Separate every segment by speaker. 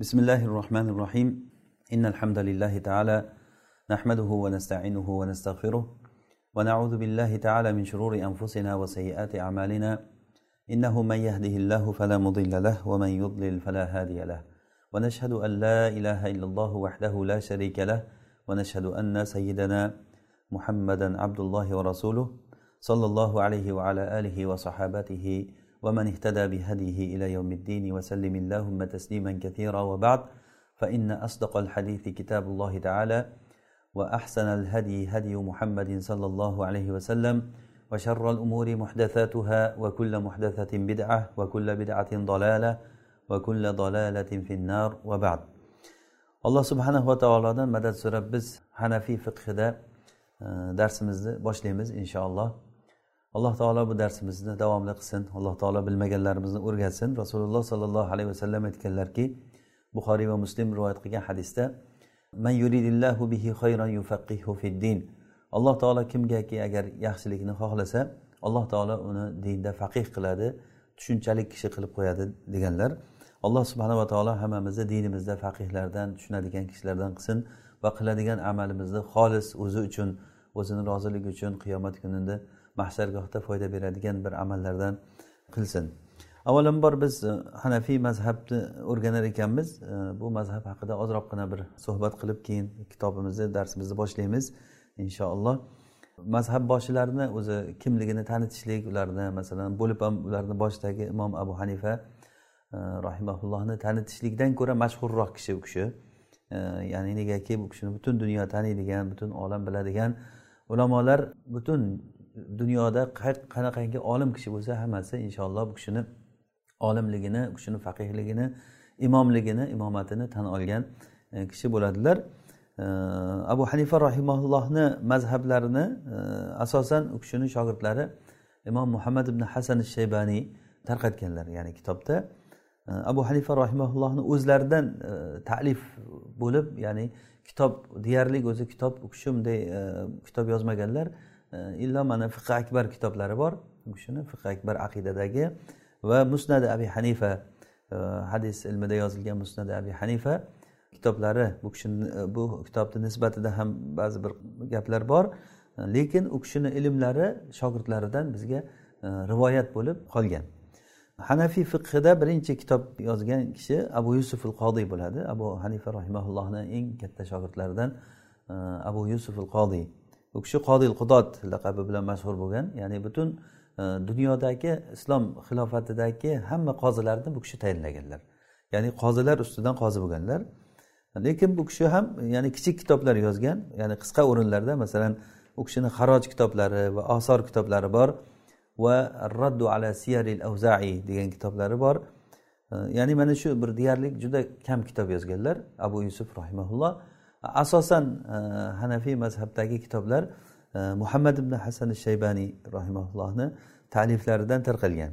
Speaker 1: بسم الله الرحمن الرحيم إن الحمد لله تعالى نحمده ونستعينه ونستغفره ونعوذ بالله تعالى من شرور أنفسنا وسيئات أعمالنا إنه من يهده الله فلا مضل له ومن يضلل فلا هادي له ونشهد أن لا إله إلا الله وحده لا شريك له ونشهد أن سيدنا محمدا عبد الله ورسوله صلى الله عليه وعلى آله وصحابته ومن اهتدى بهديه إلى يوم الدين وسلم اللهم تسليما كثيرا وبعد فإن أصدق الحديث كتاب الله تعالى وأحسن الهدي هدي محمد صلى الله عليه وسلم وشر الأمور محدثاتها وكل محدثة بدعة وكل بدعة ضلالة وكل ضلالة في النار وبعد. alloh subhanava taolodan madad so'rab biz hanafiy fiqhida darsimizni boshlaymiz inshaalloh alloh taolo bu darsimizni davomli qilsin. Alloh taolo bilmaganlarimizni o'rgatsin. Rasululloh sollallohu alayhi vasallam aytganlarki buxoriy va muslim rivoyat qilgan hadisda man yuridillahu bihi khayran yufaqihu fiddin alloh taolo kimgaki agar yaxshilikni xohlasa alloh taolo uni dinda faqih qiladi tushunchalik kishi qilib qo'yadi deganlar. Alloh subhanava taolo hammamizni dinimizda faqihlardan tushunadigan kishilardan qilsin va qiladigan amalimizni xolis o'zi uchun o'zini roziligi uchun qiyomat kunida mahshargohda foyda beradigan bir amallardan qilsin. Avvalambor biz e, hanafiy mazhabni o'rganar ekanmiz. E, bu mazhab haqida ozroqgina bir suhbat qilib keyin kitobimizni darsimizni boshlaymiz inshaalloh. Mazhab boshilarini o'zi kimligini tanitishlik ularni masalan bo'lib ham ularni boshidagi imom abu hanifa e, rahimaullohni tanitishlikdan ko'ra mashhurroq kishi u kishi. Ya'ni negaki bu kishini butun dunyo taniydigan butun olam biladigan ulamolar butun dunyoda qanaqangi olim kishi bo'lsa hammasi inshaalloh bu kishini olimligini u kishini faqihligini imomligini imomatini tan olgan e, kishi bo'ladilar. E, Abu hanifa rahimaullohni mazhablarini e, asosan u kishini shogirdlari imom muhammad ibn hasan shaybaniy tarqatganlar ya'ni kitobda. Abu hanifa rahimaullohni o'zlaridan ta'lif bo'lib ya'ni kitob deyarli o'zi kitob u kishi bunday kitob yozmaganlar. Illo mana fiqi akbar kitoblari bor. U kishini fiqi akbar aqidadagi va musnadi abi hanifa e, hadis ilmida yozilgan musnadi abi hanifa kitoblari. Bu kishini e, bu kitobni nisbatida ham ba'zi bir gaplar bor. E, lekin u kishini ilmlari shogirdlaridan bizga rivoyat bo'lib qolgan. Hanafiy fiqhida birinchi kitob yozgan kishi abu yusuf al qodiy bo'ladi. Abu hanifa rahimaullohni eng katta shogirdlaridan abu yusuf al qodiy u kishi qodil qudot laqabi bilan mashhur bo'lgan ya'ni butun e, dunyodagi islom xilofatidagi hamma qozilarni bu kishi tayinlaganlar. Ya'ni qozilar ustidan qozi bo'lganlar. Lekin bu kishi ham ya'ni kichik kitoblar yozgan ya'ni qisqa o'rinlarda masalan u kishini haroj kitoblari va osor kitoblari bor va raddu ala siyaril avzai degan kitoblari bor. E, ya'ni mana shu bir deyarli juda kam kitob yozganlar. Abu yusuf rahimaulloh asosan e, hanafiy mazhabdagi kitoblar e, muhammad ibn hasan shaybaniy rahimaullohni ta'liflaridan tarqalgan.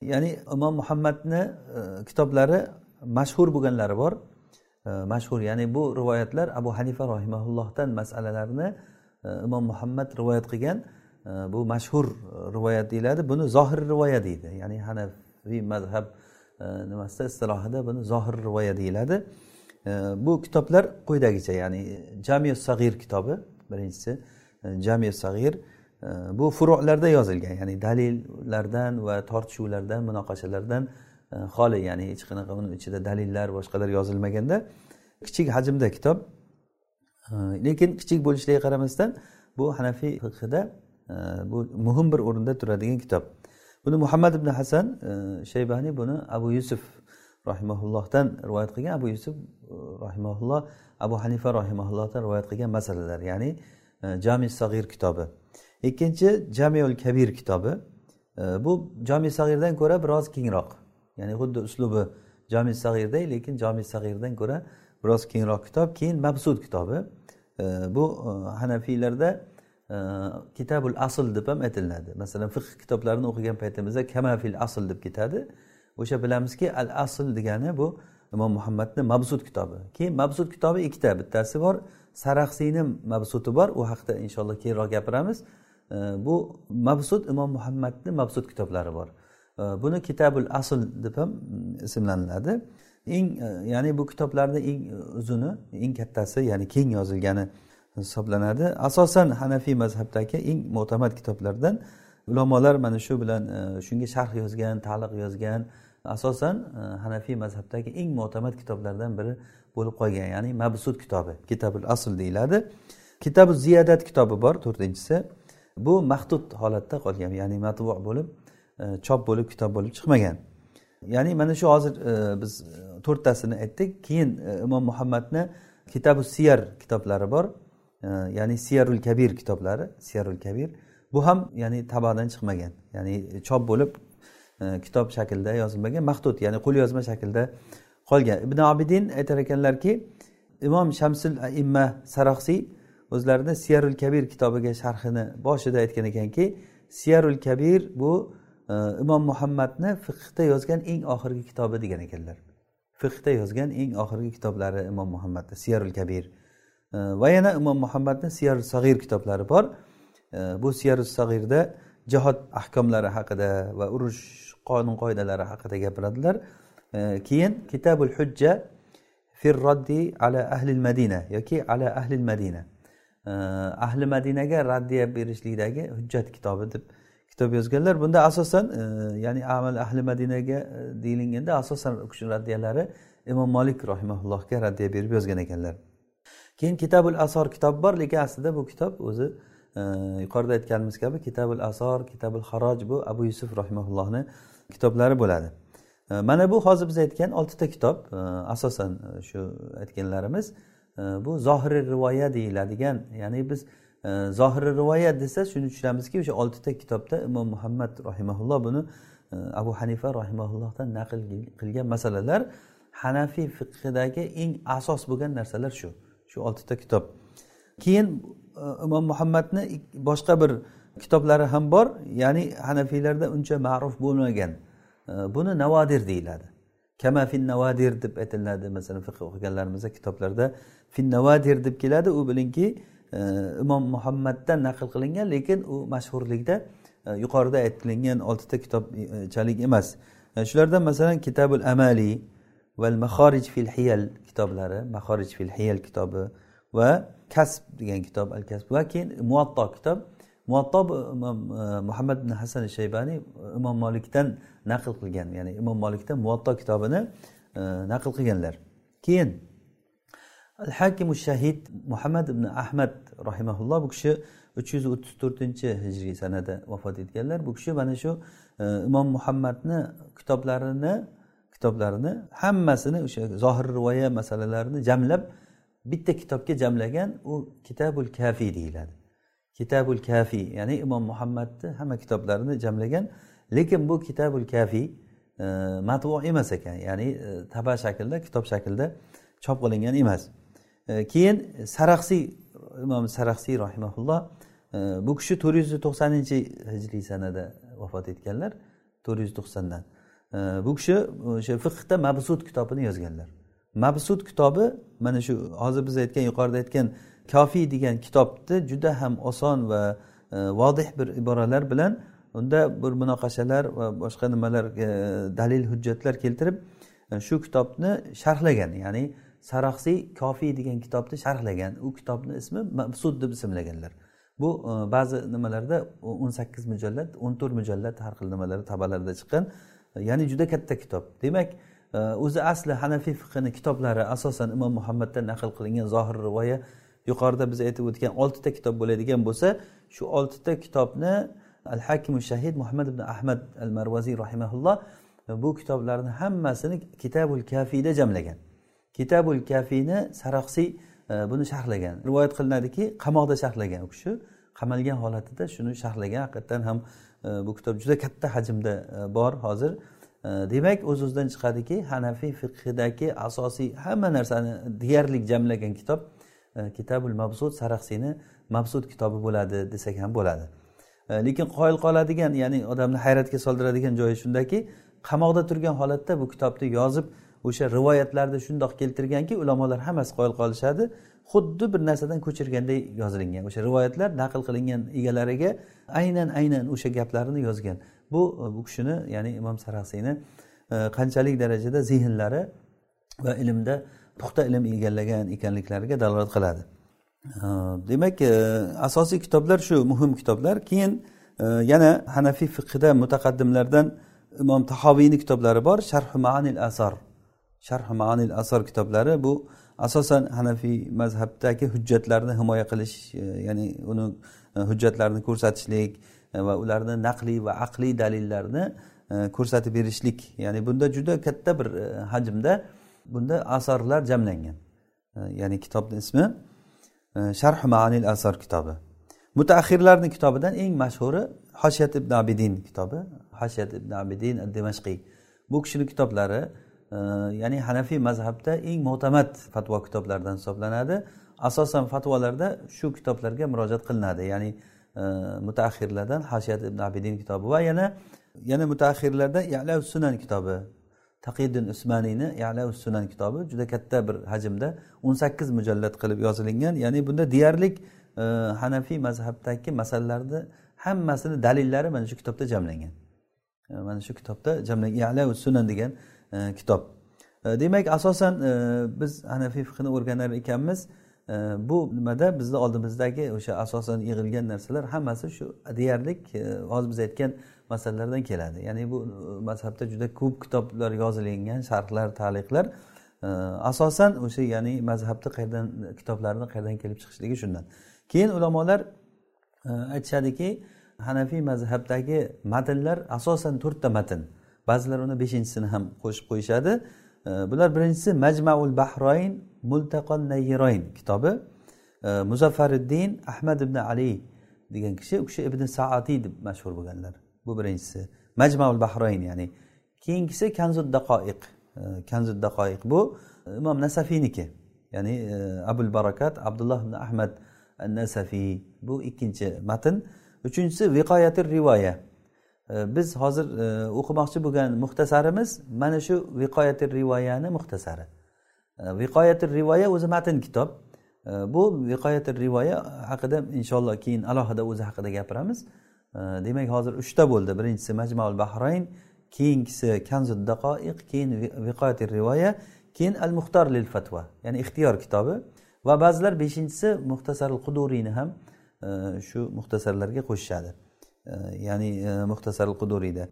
Speaker 1: Ya'ni imom muhammadni e, kitoblari mashhur bo'lganlari bor. Mashhur ya'ni bu rivoyatlar abu hanifa rahimaullohdan masalalarni imom muhammad rivoyat qilgan. Bu mashhur rivoyat deyiladi. Buni zohir rivoya deydi. Ya'ni hanafiy mazhab nimasida istilohida buni zohir rivoya deyiladi. Bu kitoblar quyidagicha ya'ni jamiy sag'ir kitobi birinchisi. Jamiy sag'ir bu furularda yozilgan ya'ni dalillardan va tortishuvlardan munoqashalardan xoli ya'ni hech qanaqa uni ichida dalillar boshqalar yozilmaganda. Kichik hajmda kitob. Lekin kichik bo'lishiga qaramasdan bu hanafiy fiqhida bu muhim bir o'rinda turadigan kitob. Buni muhammad ibn hasan shaybani buni abu yusuf rahimaullohdan rivoyat qilgan abu yusuf e, rahimaulloh abu hanifa rahimaullohdan rivoyat qilgan masalalar ya'ni e, jami sag'ir kitobi. Ikkinchi jamiul kabir kitobi. E, bu jami sag'irdan ko'ra biroz kengroq ya'ni xuddi uslubi jami sag'irday lekin jami sag'irdan ko'ra biroz kengroq kitob keyin mabsud kitobi. Bu hanafiylarda kitabul asl deb ham aytilinadi. Masalan fiqh kitoblarini o'qigan paytimizda kamafil asl deb ketadi. O'sha bilamizki al asl degani bu imom muhammadni mabsud kitobi. Keyin mabsud kitobi ikkita bittasi bor saraxsiyni mabsuti bor. U haqida inshaalloh keyinroq gapiramiz. Bu mabsud imom muhammadni mabsud kitoblari bor. Buni kitabul asl deb ham mm, ismlaniladi eng e, ya'ni bu kitoblarni eng uzuni eng kattasi ya'ni keng yozilgani hisoblanadi. Asosan hanafiy mazhabdagi eng mo'tamad kitoblardan ulamolar mana shu bilan e, shunga sharh yozgan ta'liq yozgan asosan e, hanafiy mazhabdagi eng mo'tamad kitoblardan biri bo'lib qolgan ya'ni mabsud kitobi kitabul asl deyiladi. Kitabu ziyadat kitobi bor to'rtinchisi. Bu mahdud holatda qolgan ya'ni matbu bo'lib e, chop bo'lib kitob bo'lib chiqmagan. Ya'ni mana shu hozir e, biz to'rttasini aytdik. Keyin imom muhammadni kitabu siyar kitoblari bor ya'ni siyarul kabir kitoblari siyarul kabir. Bu ham ya'ni tabadan chiqmagan ya'ni chop bo'lib E, kitob shaklida yozilmagan mahdud ya'ni qo'lyozma shaklda qolgan. Ibn abidin aytar ekanlarki imom shamsul aimma saraxsiy o'zlarini siyarul kabir kitobiga sharhini boshida aytgan ekanki siyarul kabir bu e, imom muhammadni fiqhda yozgan eng oxirgi kitobi degan ekanlar. Fiqhda yozgan eng oxirgi kitoblari imom muhammadni siyarul kabir. E, va yana imom muhammadni siyarul sag'ir kitoblari bor. E, bu siyarul sag'irda jihod ahkomlari haqida va urush qonun qoidalari haqida gapiradilar. E, keyin kitabul hujja fir roddi ala ahli madina yoki ala ahli madina. E, ahli madinaga raddiya berishlikdagi hujjat kitobi deb kitob yozganlar. Bunda asosan e, ya'ni amal ahli madinaga deyilganda asosan u kishini raddiyalari imom molik rahimaullohga raddiya berib yozgan ekanlar. Keyin kitabul asor kitob bor lekin aslida bu kitob o'zi yuqorida aytganimiz kabi kitabul asor kitabul haroj bu abu yusuf rahimaullohni kitoblari bo'ladi. Mana bu hozir biz aytgan oltita kitob asosan e, shu aytganlarimiz e, bu zohiriy rivoya deyiladigan ya'ni biz e, zohiriy rivoya desa shuni tushunamizki o'sha oltita kitobda imom muhammad rahimaulloh buni abu hanifa rahimaullohdan naql qilgan masalalar hanafiy fiqhidagi eng asos bo'lgan narsalar shu shu oltita kitob. Keyin imom muhammadni boshqa bir kitoblari ham bor ya'ni hanafiylarda uncha ma'ruf bo'lmagan. Buni navodir deyiladi. Kama fin deb aytiladi masalan fiq o'qiganlarimizda kitoblarda fin navadir deb keladi. U bilingki e, imom muhammaddan naql qilingan lekin u mashhurlikda e, yuqorida aytilingan oltita kitobchalik e, emas. Shulardan masalan kitabul amali val mahorij fil hiyal kitoblari mahorij fil hiyal kitobi va kasb degan kitob al kasb va keyin muvatto kitob muvatto e, muhammad ibn hasan shaybani imom molikdan naql qilgan. Ya'ni imom molikdan muvatto kitobini e, naql qilganlar. Keyin al hakimu shahid muhammad ibn ahmad rahimaulloh bu kishi uch yuz o'ttiz to'rtinchi hijriy sanada vafot etganlar. Bu kishi mana shu e, imom muhammadni kitoblarini kitoblarini hammasini o'sha zohir rivoya masalalarini jamlab bitta kitobga jamlagan u kitabul kafiy deyiladi. Kitabul kafiy ya'ni imom muhammadni hamma kitoblarini jamlagan lekin bu kitabul kafiy e, matbu emas ekan ya'ni e, taba shaklda kitob shaklida chop qilingan emas. E, keyin saraxsiy imom saraxsiy rahimaulloh e, bu kishi to'rt yuz to'qsoninchi hijriy sanada vafot etganlar to'rt yuz to'qsondan. E, bu kishi o'sha fiqda mabsud kitobini yozganlar. Mabsud kitobi mana shu hozir biz aytgan yuqorida aytgan kofiy degan kitobni juda ham oson va e, vodih bir iboralar bilan unda bir munoqashalar va boshqa nimalar e, dalil hujjatlar keltirib e, shu kitobni sharhlagan. Ya'ni saraxsiy kofiy degan kitobni sharhlagan. U kitobni ismi mabsud deb ismlaganlar. Bu ba'zi nimalarda o'n sakkiz mujallad o'n to'rt mujallad har xil nimalar tabalarda chiqqan. Ya'ni juda katta kitob. Demak o'zi asli hanafiy fiqhini kitoblari asosan imom muhammaddan naql qilingan zohir rivoya yuqorida biz aytib o'tgan oltita kitob bo'ladigan bo'lsa shu oltita kitobni al hakimu shahid muhammad ibn ahmad al marvaziy rahimaulloh e, bu kitoblarni hammasini kitabul kafiyda jamlagan. Kitabul kafiyni saroqsiy e, buni sharhlagan. Rivoyat qilinadiki qamoqda sharhlagan u kishi. Qamalgan holatida shuni sharhlagan haqiqatdan ham e, bu kitob juda katta hajmda bor hozir. Demak o'z o'zidan chiqadiki hanafiy fiqhidagi asosiy hamma narsani deyarli jamlagan kitob e, kitabul mabsud saraxsiyni mabsud kitobi bo'ladi desak ham bo'ladi. E, lekin qoyil qoladigan ya'ni odamni hayratga soldiradigan joyi shundaki qamoqda turgan holatda bu kitobni yozib o'sha rivoyatlarni shundoq keltirganki ulamolar hammasi qoyil qolishadi. Xuddi bir narsadan ko'chirganday yozilingan o'sha rivoyatlar naql qilingan egalariga aynan aynan o'sha gaplarni yozgan. Bu e, bu kishini ya'ni imom sarasiyni e, qanchalik darajada zehnlari va ilmda puxta ilm egallagan ekanliklariga dalolat qiladi. E, demak asosiy kitoblar shu muhim kitoblar. Keyin yana hanafiy fiqida mutaqaddimlardan imom tahoviyni kitoblari bor sharh maanil asar. Sharh maanil asar kitoblari. Bu asosan hanafiy mazhabdagi hujjatlarni himoya qilish ya'ni uni hujjatlarini ko'rsatishlik va ularni naqliy va aqliy dalillarni e, ko'rsatib berishlik. Ya'ni bunda juda katta bir e, hajmda bunda asarlar jamlangan. E, ya'ni kitobni ismi sharh maanil asar kitobi. Mutaahirlarni kitobidan eng mashhuri hoshiyat ibn abidin kitobi. Hoshiyat ibn abidin dimashqiy bu kishini kitoblari ya'ni hanafiy mazhabda eng mo'tamad fatvo kitoblaridan hisoblanadi. Asosan fatvolarda shu kitoblarga murojaat qilinadi. Ya'ni mutaaxirlardan hashiyat ibn abidin kitobi va yana yana mutaaxirlarda yala sunan kitobi taqiddin usmaniyni yala sunan kitobi juda katta bir hajmda o'n sakkiz mujallad qilib yozilingan ya'ni bunda deyarli e, hanafiy mazhabdagi masalalarni hammasini dalillari mana shu kitobda jamlangan. E, mana shu kitobda jamlangan yala sunan degan e, kitob. Demak asosan biz hanafiy fiqhini o'rganar ekanmiz bu nimada bizni oldimizdagi o'sha asosan yig'ilgan narsalar hammasi shu deyarli e, hozir biz aytgan masalalardan keladi. Ya'ni bu e, mazhabda juda ko'p kitoblar yozilingan sharhlar taliqlar. Asosan o'sha ya'ni mazhabni qayerdan kitoblarni qayerdan kelib chiqishligi shundan. Keyin ulamolar e, aytishadiki hanafiy mazhabdagi matnlar asosan to'rtta matn. Ba'zilar uni beshinchisini ham qo'shib qo'yishadi. Bular birinchisi majmaul bahroyn multaqon nayiroyn kitobi e, muzaffariddin ahmad ibn ali degan kishi u kishi ibn saatiy deb mashhur bo'lganlar. Bu birinchisi. Majmaul bahroyn ya'ni keyingisi kanzud daqoiq e, kanzud daqoiq bu e, imom nasafiyniki ya'ni e, abul barakat abdulloh ibn ahmad nasafiy bu ikkinchi matn. Uchinchisi viqoyatir rivoya. E, biz hozir o'qimoqchi bo'lgan muxtasarimiz mana shu viqoyatir rivoyani muxtasari. Э, viqoyatir rivoya o'zi matn kitob. Э, bu viqoyatir rivoya haqida inshaalloh keyin alohida o'zi haqida gapiramiz. Э, demak hozir uchta bo'ldi. Birinchisi majmaul bahrayn keyingisi kanzud daqoiq keyin viqoyatir rivoya keyin al muxtor lil fatva ya'ni ixtiyor kitobi. Va ba'zilar beshinchisi muxtasarul quduriyni ham e, shu muxtasarlarga qo'shishadi. E, ya'ni e, muxtasarul quduriyda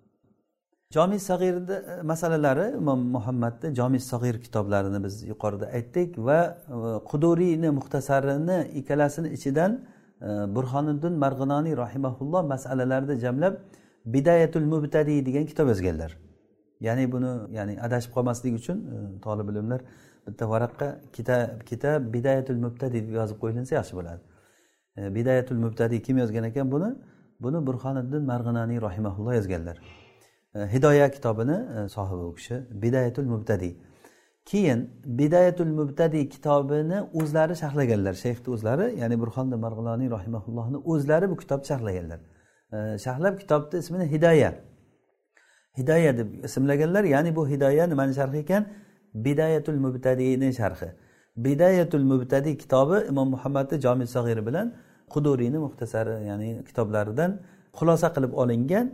Speaker 1: jomi sag'irni e, masalalari imom muhammadni jomi sag'ir kitoblarini biz yuqorida aytdik va e, quduriyni muxtasarini ikkalasini ichidan e, burxoniddin marg'inoniy rahimaulloh masalalarni jamlab bidayatul mubtadiy degan kitob yozganlar. Ya'ni buni ya'ni adashib qolmaslik uchun tolib ilmlar bitta varaqqa kitob kitob bidayatul mubtadiy deb yozib qo'yilinsa yaxshi bo'ladi. Bidayatul mubtadiy kim yozgan ekan buni? Buni burxoniddin marg'inoniy rahimaulloh yozganlar. E, hidoya kitobini e, sohibi u kishi bidayatul mubtadiy keyin bidayatul mubtadi kitobini o'zlari sharhlaganlar shayxni o'zlari ya'ni burxonda marg'iloniy rahimaullohni o'zlari bu kitobni sharhlaganlar. E, sharhlab kitobni ismini hidoya. Hidoya deb ismlaganlar ya'ni bu hidoya nimani sharhi ekan? Bidayatul mubtadiyni sharhi. Bidayatul mubtadi kitobi imom muhammadni jomi sag'iri bilan quduriyni muxtasari ya'ni kitoblaridan xulosa qilib olingan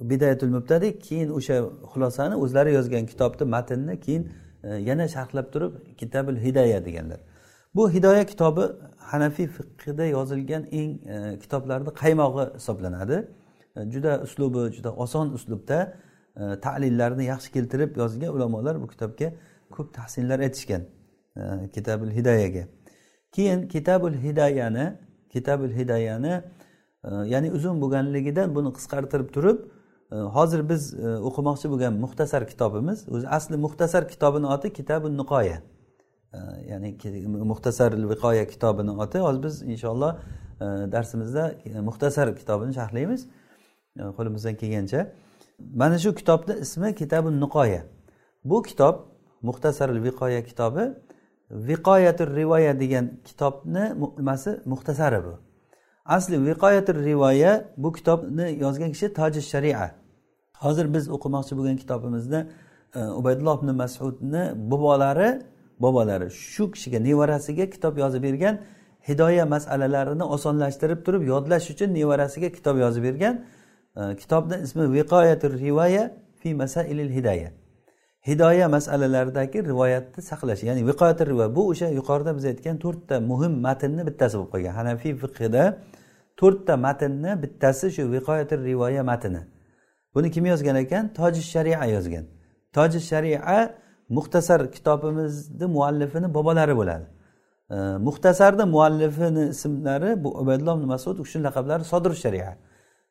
Speaker 1: bidayatul mubtadi keyin o'sha xulosani o'zlari yozgan kitobni matnni keyin e, yana sharhlab turib kitabul hidoya deganlar. Bu hidoya kitobi hanafiy fiqida yozilgan eng e, kitoblarni qaymog'i hisoblanadi. E, juda uslubi juda oson uslubda talillarni yaxshi keltirib yozgan ulamolar bu kitobga ko'p tahsinlar aytishgan kitabul hidoyaga keyin kitabul hidoyani kitabul hidoyani ya'ni uzun bo'lganligidan buni qisqartirib turib hozir biz e, o'qimoqchi bo'lgan muxtasar kitobimiz o'zi asli muxtasar kitobini oti kitabi niqoya ya'ni muxtasar viqoya kitobini oti. Hozir biz inshaalloh e, darsimizda e, muxtasar kitobini sharhlaymiz. Qo'limizdan kelgancha. Mana shu kitobni ismi kitabi niqoya bu kitob muxtasar viqoya kitobi viqoyatul rivoya degan kitobni nimasi? Muxtasari bu. Asli viqoyatul rivoya bu kitobni yozgan kishi toji sharia. Hozir biz o'qimoqchi bo'lgan kitobimizda e, ubaydulloh ibn masudni bobolari bobolari shu kishiga nevarasiga kitob yozib bergan hidoya masalalarini osonlashtirib turib yodlash uchun nevarasiga kitob yozib bergan e, kitobni ismi viqoyatul rivoya fi masailil hidoya hidoya masalalaridagi rivoyatni saqlash ya'ni viqoyati rivoya bu o'sha yuqorida biz aytgan to'rtta muhim matnni bittasi bo'lib qolgan. Hanafiy fiqida to'rtta matnni bittasi shu viqoyati rivoya matni. Buni kim yozgan ekan? Toji sharia yozgan. Toji sharia muxtasar kitobimizni muallifini bobolari bo'ladi. Muxtasarni muallifini ismlari bu ubaydulloh masud u kishini laqablari sodir sharia.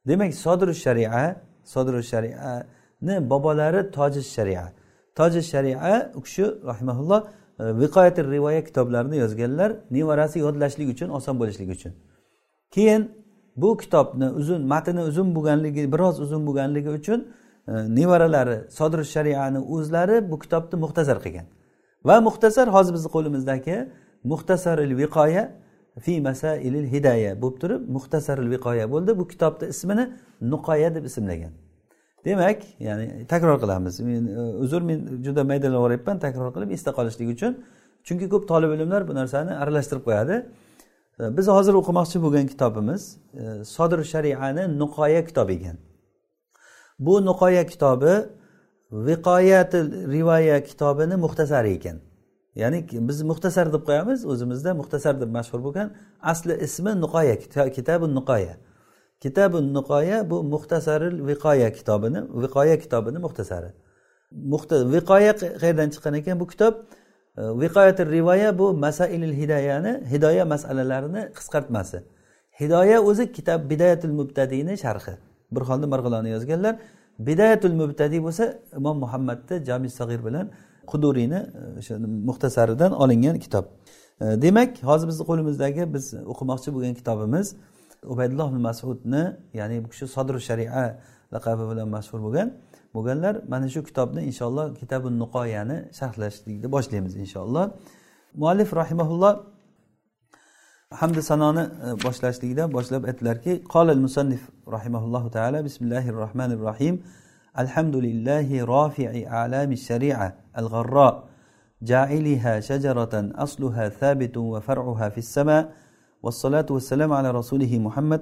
Speaker 1: Demak sodir sharia sodir shariani bobolari toji sharia. Toji sharia u kishi rahimaulloh e, viqoyati rivoya kitoblarini yozganlar nevarasi yodlashlik uchun oson bo'lishligi uchun. Keyin bu kitobni uzun matni uzun bo'lganligi biroz uzun bo'lganligi uchun e, nevaralari sodir shariani o'zlari bu kitobni muxtasar qilgan. Va muxtasar hozir bizni qo'limizdagi muxtasaril viqoya fi masailil hidaya bo'lib turib muxtasaril viqoya bo'ldi. Bu kitobni ismini nuqoya deb ismlagan. Demak ya'ni takror qilamiz. Men e, uzr men juda maydalab yuboryapman takror qilib esda qolishlik uchun. Chunki ko'p tolib ilmlar bu narsani aralashtirib qo'yadi. Biz hozir o'qimoqchi bo'lgan kitobimiz e, sodir shariani nuqoya kitobi ekan. Bu nuqoya kitobi viqoyati rivoya kitobini muxtasari ekan. Ya'ni biz muxtasar deb qo'yamiz o'zimizda muxtasar deb mashhur bo'lgan asli ismi nuqoya kitabi nuqoya. Kitabi nuqoya bu muxtasaril viqoya kitobini viqoya kitobini muxtasari. Viqoya qayerdan chiqqan ekan bu kitob? Viqoyati rivoya bu masailil hidoyani hidoya masalalarini qisqartmasi hidoya o'zi kitob bidayatul mubtadiyni sharhi burxonni marg'iloni yozganlar bidayatul mubtadiy bo'lsa imom muhammadni jami sag'ir bilan quduriyni э, o'sha muxtasaridan olingan kitob э, demak hozir bizni qo'limizdagi biz o'qimoqchi bo'lgan kitobimiz ubaydulloh masudni ya'ni bu kishi sodir sharia laqabi bilan mashhur bo'lgan bo'lganlar mana shu kitobni inshaalloh kitabi nuqoyani sharhlashlikni boshlaymiz inshaalloh muallif rahimaulloh hamda sanoni e, boshlashlikda boshlab aytdilarki qolal musannif rahimahullohu taala bismillahi rohmanir rohim alhamdulillahi rofi'i alami sharia al g'arro جاعلها شجرة أصلها ثابت وفرعها في السماء والصلاة والسلام على رسوله محمد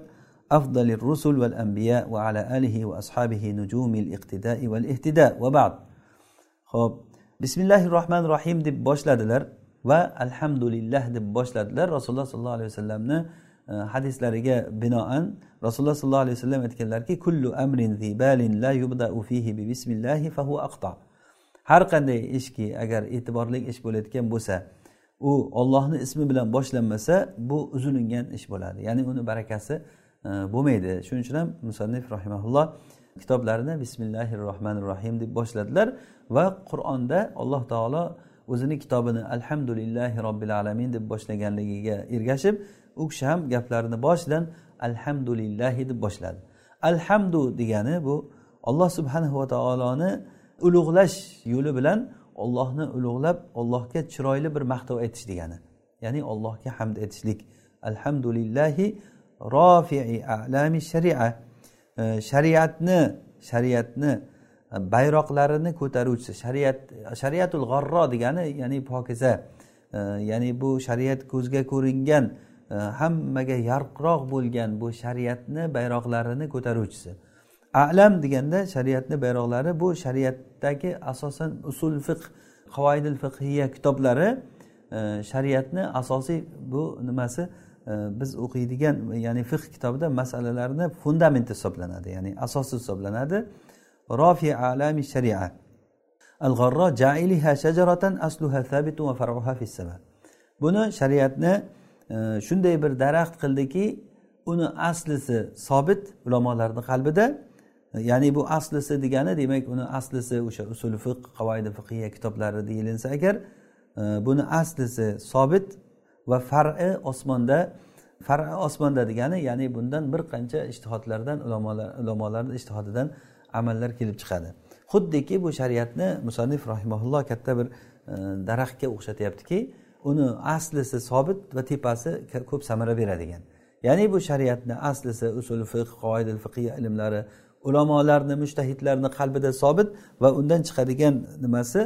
Speaker 1: أفضل الرسل والأنبياء وعلى آله وأصحابه نجوم الاقتداء والاهتداء وبعد خب بسم الله الرحمن الرحيم deb boshladilar va alhamdulillah deb boshladilar rasululloh sollallohu alayhi vasallamni hadislariga binoan rasululloh sollallohu alayhi vasallam aytganlarki kullu amrin zibalin la yubdau fihi bi bismillahi fahu aqta har qanday ishki agar e'tiborli ish bo'layotgan bo'lsa u ollohni ismi bilan boshlanmasa bu uzilingan ish bo'ladi ya'ni uni barakasi E, bo'lmaydi. Shuning uchun ham musannif rahimaulloh kitoblarini bismillahi rohmanir rohim deb boshladilar va qur'onda alloh taolo o'zini kitobini alhamdulillahi robbil alamin deb boshlaganligiga ergashib u kishi ham gaplarini boshidan alhamdulillahi deb boshladi. Alhamdu degani bu alloh subhanahu va taoloni ulug'lash yo'li bilan ollohni ulug'lab allohga chiroyli bir maqtov aytish degani ya'ni allohga hamd aytishlik alhamdulillahi rofi'i alami sharia. Shariatni shariatni e, bayroqlarini ko'taruvchisi shariat shariatul g'arro degani ya'ni pokiza. Ya'ni bu shariat ko'zga ko'ringan e, hammaga yarqroq bo'lgan bu shariatni bayroqlarini ko'taruvchisi. Alam deganda shariatni bayroqlari bu shariatdagi asosan usul fiq qavoidil fiqhiya kitoblari e, shariatni asosiy bu nimasi? Biz o'qiydigan ya'ni fiqh kitobida masalalarni fundamenti hisoblanadi ya'ni asosi hisoblanadi. Rofi alami sharia. Al g'arro jailiha shajaratan asluha thabitun va faruha fissaba buni shariatni e, shunday bir daraxt qildiki uni aslisi sobit ulamolarni qalbida ya'ni bu aslisi degani demak uni aslisi o'sha usul fiq qavoidi fiqiya kitoblari deyilinsa agar e, buni aslisi sobit va far'i osmonda far'i osmonda degani ya'ni bundan bir qancha ishtihodlardan ulamolar ulamolarni ishtihodidan amallar kelib chiqadi. Xuddiki bu shariatni musannif rahimaulloh katta bir e, daraxtga o'xshatyaptiki uni aslisi sobit va tepasi ko'p samara beradigan. Ya'ni bu shariatni aslisi usul fiq qoidil fiqiy ilmlari ulamolarni mushtahidlarni qalbida sobit va undan chiqadigan nimasi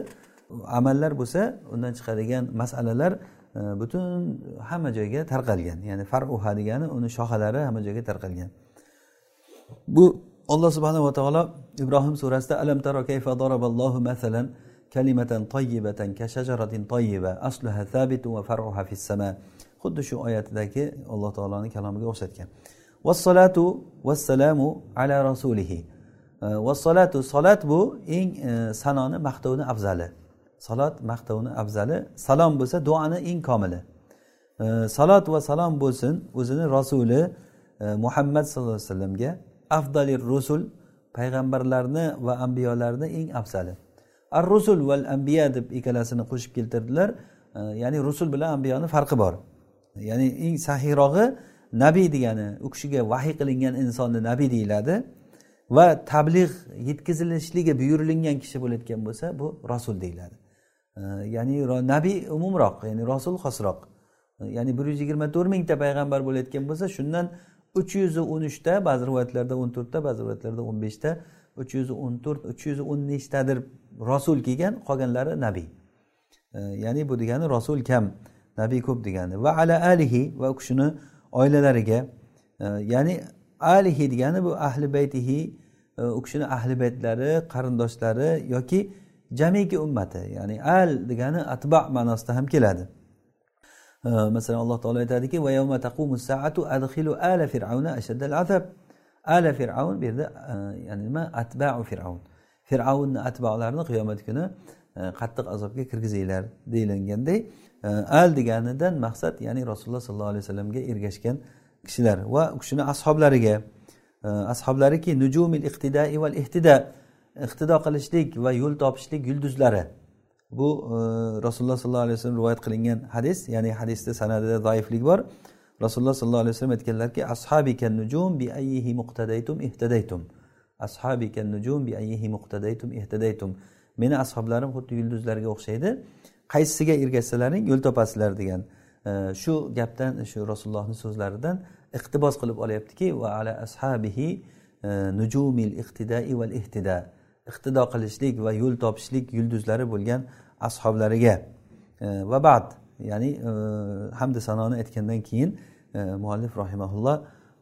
Speaker 1: amallar bo'lsa undan chiqadigan masalalar butun hamma joyga tarqalgan. Ya'ni faruha degani uni shoxalari hamma joyga tarqalgan. Bu alloh subhanava taolo ibrohim surasida alam taro kayfa daraballohu masalan kalimatan tayyibatan ka shajaratin tayyiba asluha thabitun va far'uha fis sama. Xuddi shu oyatidagi alloh taoloni kalomiga o'xshatgan. Vassalatu vassalamu ala rasulihi. Vassalatu salat bu eng e, sanoni maqtovni afzali. Salat maqtovni afzali. Salom bo'lsa duoni eng komili. Salot va salom bo'lsin o'zini rasuli e, muhammad sallallohu alayhi vasallamga. Afdalir rusul payg'ambarlarni va ambiyolarni eng afzali. Ar rusul val ambiya deb ikkalasini qo'shib keltirdilar. E, ya'ni rusul bilan ambiyoni farqi bor. Ya'ni eng sahiyrog'i nabiy degani u kishiga vahiy qilingan insonni nabiy deyiladi. Va tabliğ yetkazilishligi buyurilingan kishi bo'layotgan bo'lsa bu rasul deyiladi. Ya'ni nabiy umumroq ya'ni rasul xosroq ya'ni bir yuz yigirma to'rt mingta payg'ambar bo'layotgan bo'lsa shundan uch yuz o'n uchta ba'zi rivoyatlarda o'n to'rtta ba'zi rivoyatlarda o'n beshta uch yuz o'n to'rt uch yuz o'n nechtadir rasul kelgan qolganlari nabiy ya'ni bu degani rasul kam nabiy ko'p degani va ala alihi va u kishini oilalariga ya'ni alihi degani bu ahli baytihi u kishini ahli baytlari qarindoshlari yoki jamiki ummati ya'ni al degani atba ma'nosida ham keladi. Masalan alloh taolo aytadiki ala fir'avna ashaddal azab ala fir'avn bu yerda e, ya'ni nima? Atbau fir'avn fir'avnni atbolarini qiyomat kuni e, qattiq azobga kirgizinglar deyilganday e, al deganidan maqsad ya'ni rasululloh sollallohu alayhi vasallamga ergashgan kishilar va u kishini ashoblariga. Ashoblariki nujumil iqtidai val ihtida. Iqtido qilishlik va yo'l topishlik yulduzlari. Bu e, rasululloh sollallohu alayhi vasallam rivoyat qilingan hadis ya'ni hadisda sanadida zaiflik bor. Rasululloh sollallohu alayhi vasallam aytganlarki ashabikan nujum bi ayyihi muqtadaytum ihtadaytum. Ashabikan nujum bi ayyihi muqtadaytum ihtadaytum. Meni ashoblarim xuddi yulduzlarga o'xshaydi. Qaysisiga ergashsalaring yo'l topasizlar degan e, shu gapdan shu rasulullohni so'zlaridan iqtibos qilib olyaptiki va ala ashabihi e, nujumil iqtidai val ihtida. Iqtido qilishlik va yo'l topishlik yulduzlari bo'lgan ashoblariga. E, va bad ya'ni e, hamda sanoni aytgandan keyin e, muallif rahimaulloh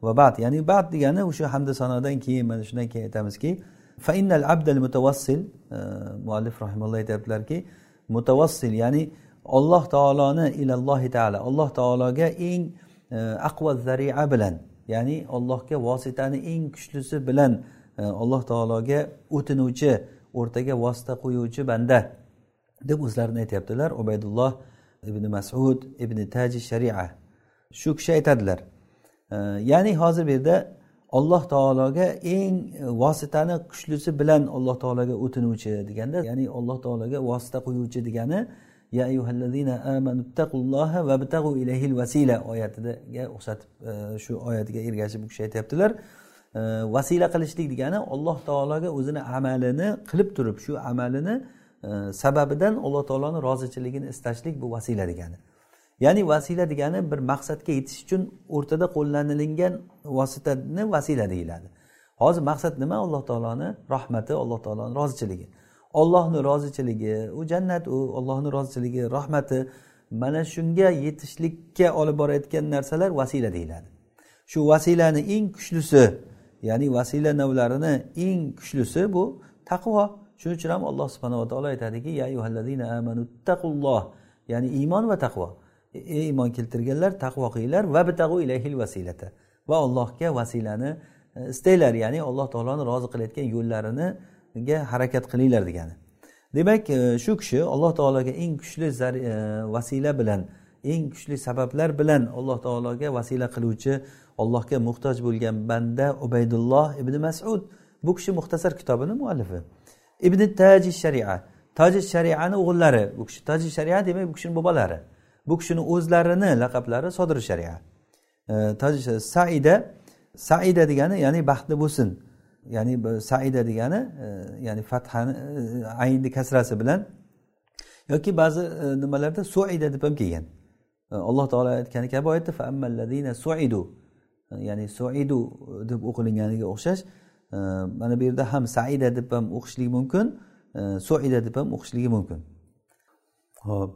Speaker 1: va bad. Ya'ni bad degani o'sha hamda sanodan keyin mana shundan keyin aytamizki fainnal abdal mutavassil e, muallif rahimalloh aytyaptilarki mutavassil ya'ni alloh taoloni ilallohi taala alloh taologa eng e, aqva zaria bilan ya'ni allohga vositani eng kuchlisi bilan alloh taologa o'tinuvchi o'rtaga vosita qo'yuvchi banda deb o'zlarini aytyaptilar. Ubaydulloh ibn masud ibn taji sharia. Shu kishi aytadilar ya'ni hozir bu yerda alloh taologa eng vositani kuchlisi bilan alloh taologa o'tinuvchi deganda ya'ni alloh taologa vosita qo'yuvchi degani ya ayyuhallazina amanu taqulloha vabtag'u ilayhil vasila oyatiga o'xshatib shu oyatiga ergashib bu kishi aytyaptilar. E, vasila qilishlik degani alloh taologa o'zini amalini qilib turib shu amalini e, sababidan alloh taoloni rozichiligini istashlik bu vasila degani. Ya'ni vasila degani bir maqsadga yetish uchun o'rtada qo'llanilingan vositani vasila deyiladi. Hozir maqsad nima? Alloh taoloni rahmati alloh taoloni rozichiligi. Ollohni rozichiligi u jannat u ollohni rozichiligi rahmati mana shunga yetishlikka olib borayotgan narsalar vasila deyiladi. Shu vasilani eng kuchlisi ya'ni vasila navlarini eng kuchlisi bu taqvo. Shuning uchun ham alloh subhanava taolo aytadiki ya ya'ni iymon va taqvo. Ey iymon keltirganlar taqvo qilinglar. Va bitag'u ilayhil vasilata. Va allohga vasilani e, istanglar ya'ni alloh taoloni rozi qilayotgan yo'llariga harakat qilinglar degani. Demak e, shu kishi alloh taologa eng kuchli e, vasila bilan eng kuchli sabablar bilan alloh taologa vasila qiluvchi allohga muhtoj bo'lgan banda ubaydulloh ibn masud. Bu kishi muxtasar kitobini muallifi. Ibn taji sharia. Toji shariani o'g'illari. Bu kishi toji sharia demak bu kishini bobolari. Bu kishini o'zlarini laqablari sodir sharia. Toji saida saida degani ya'ni baxtli bo'lsin. Ya'ni saida degani e, ya'ni fathani e, aynni kasrasi bilan yoki ba'zi e, nimalarda suida deb ham kelgan. Alloh taolo aytgani kabi oyatda suidu ya'ni suidu e, deb o'qilinganiga o'xshash e, mana bu yerda ham saida deb ham o'qishligi mumkin e, suida deb ham o'qishligi mumkin. Ho'p.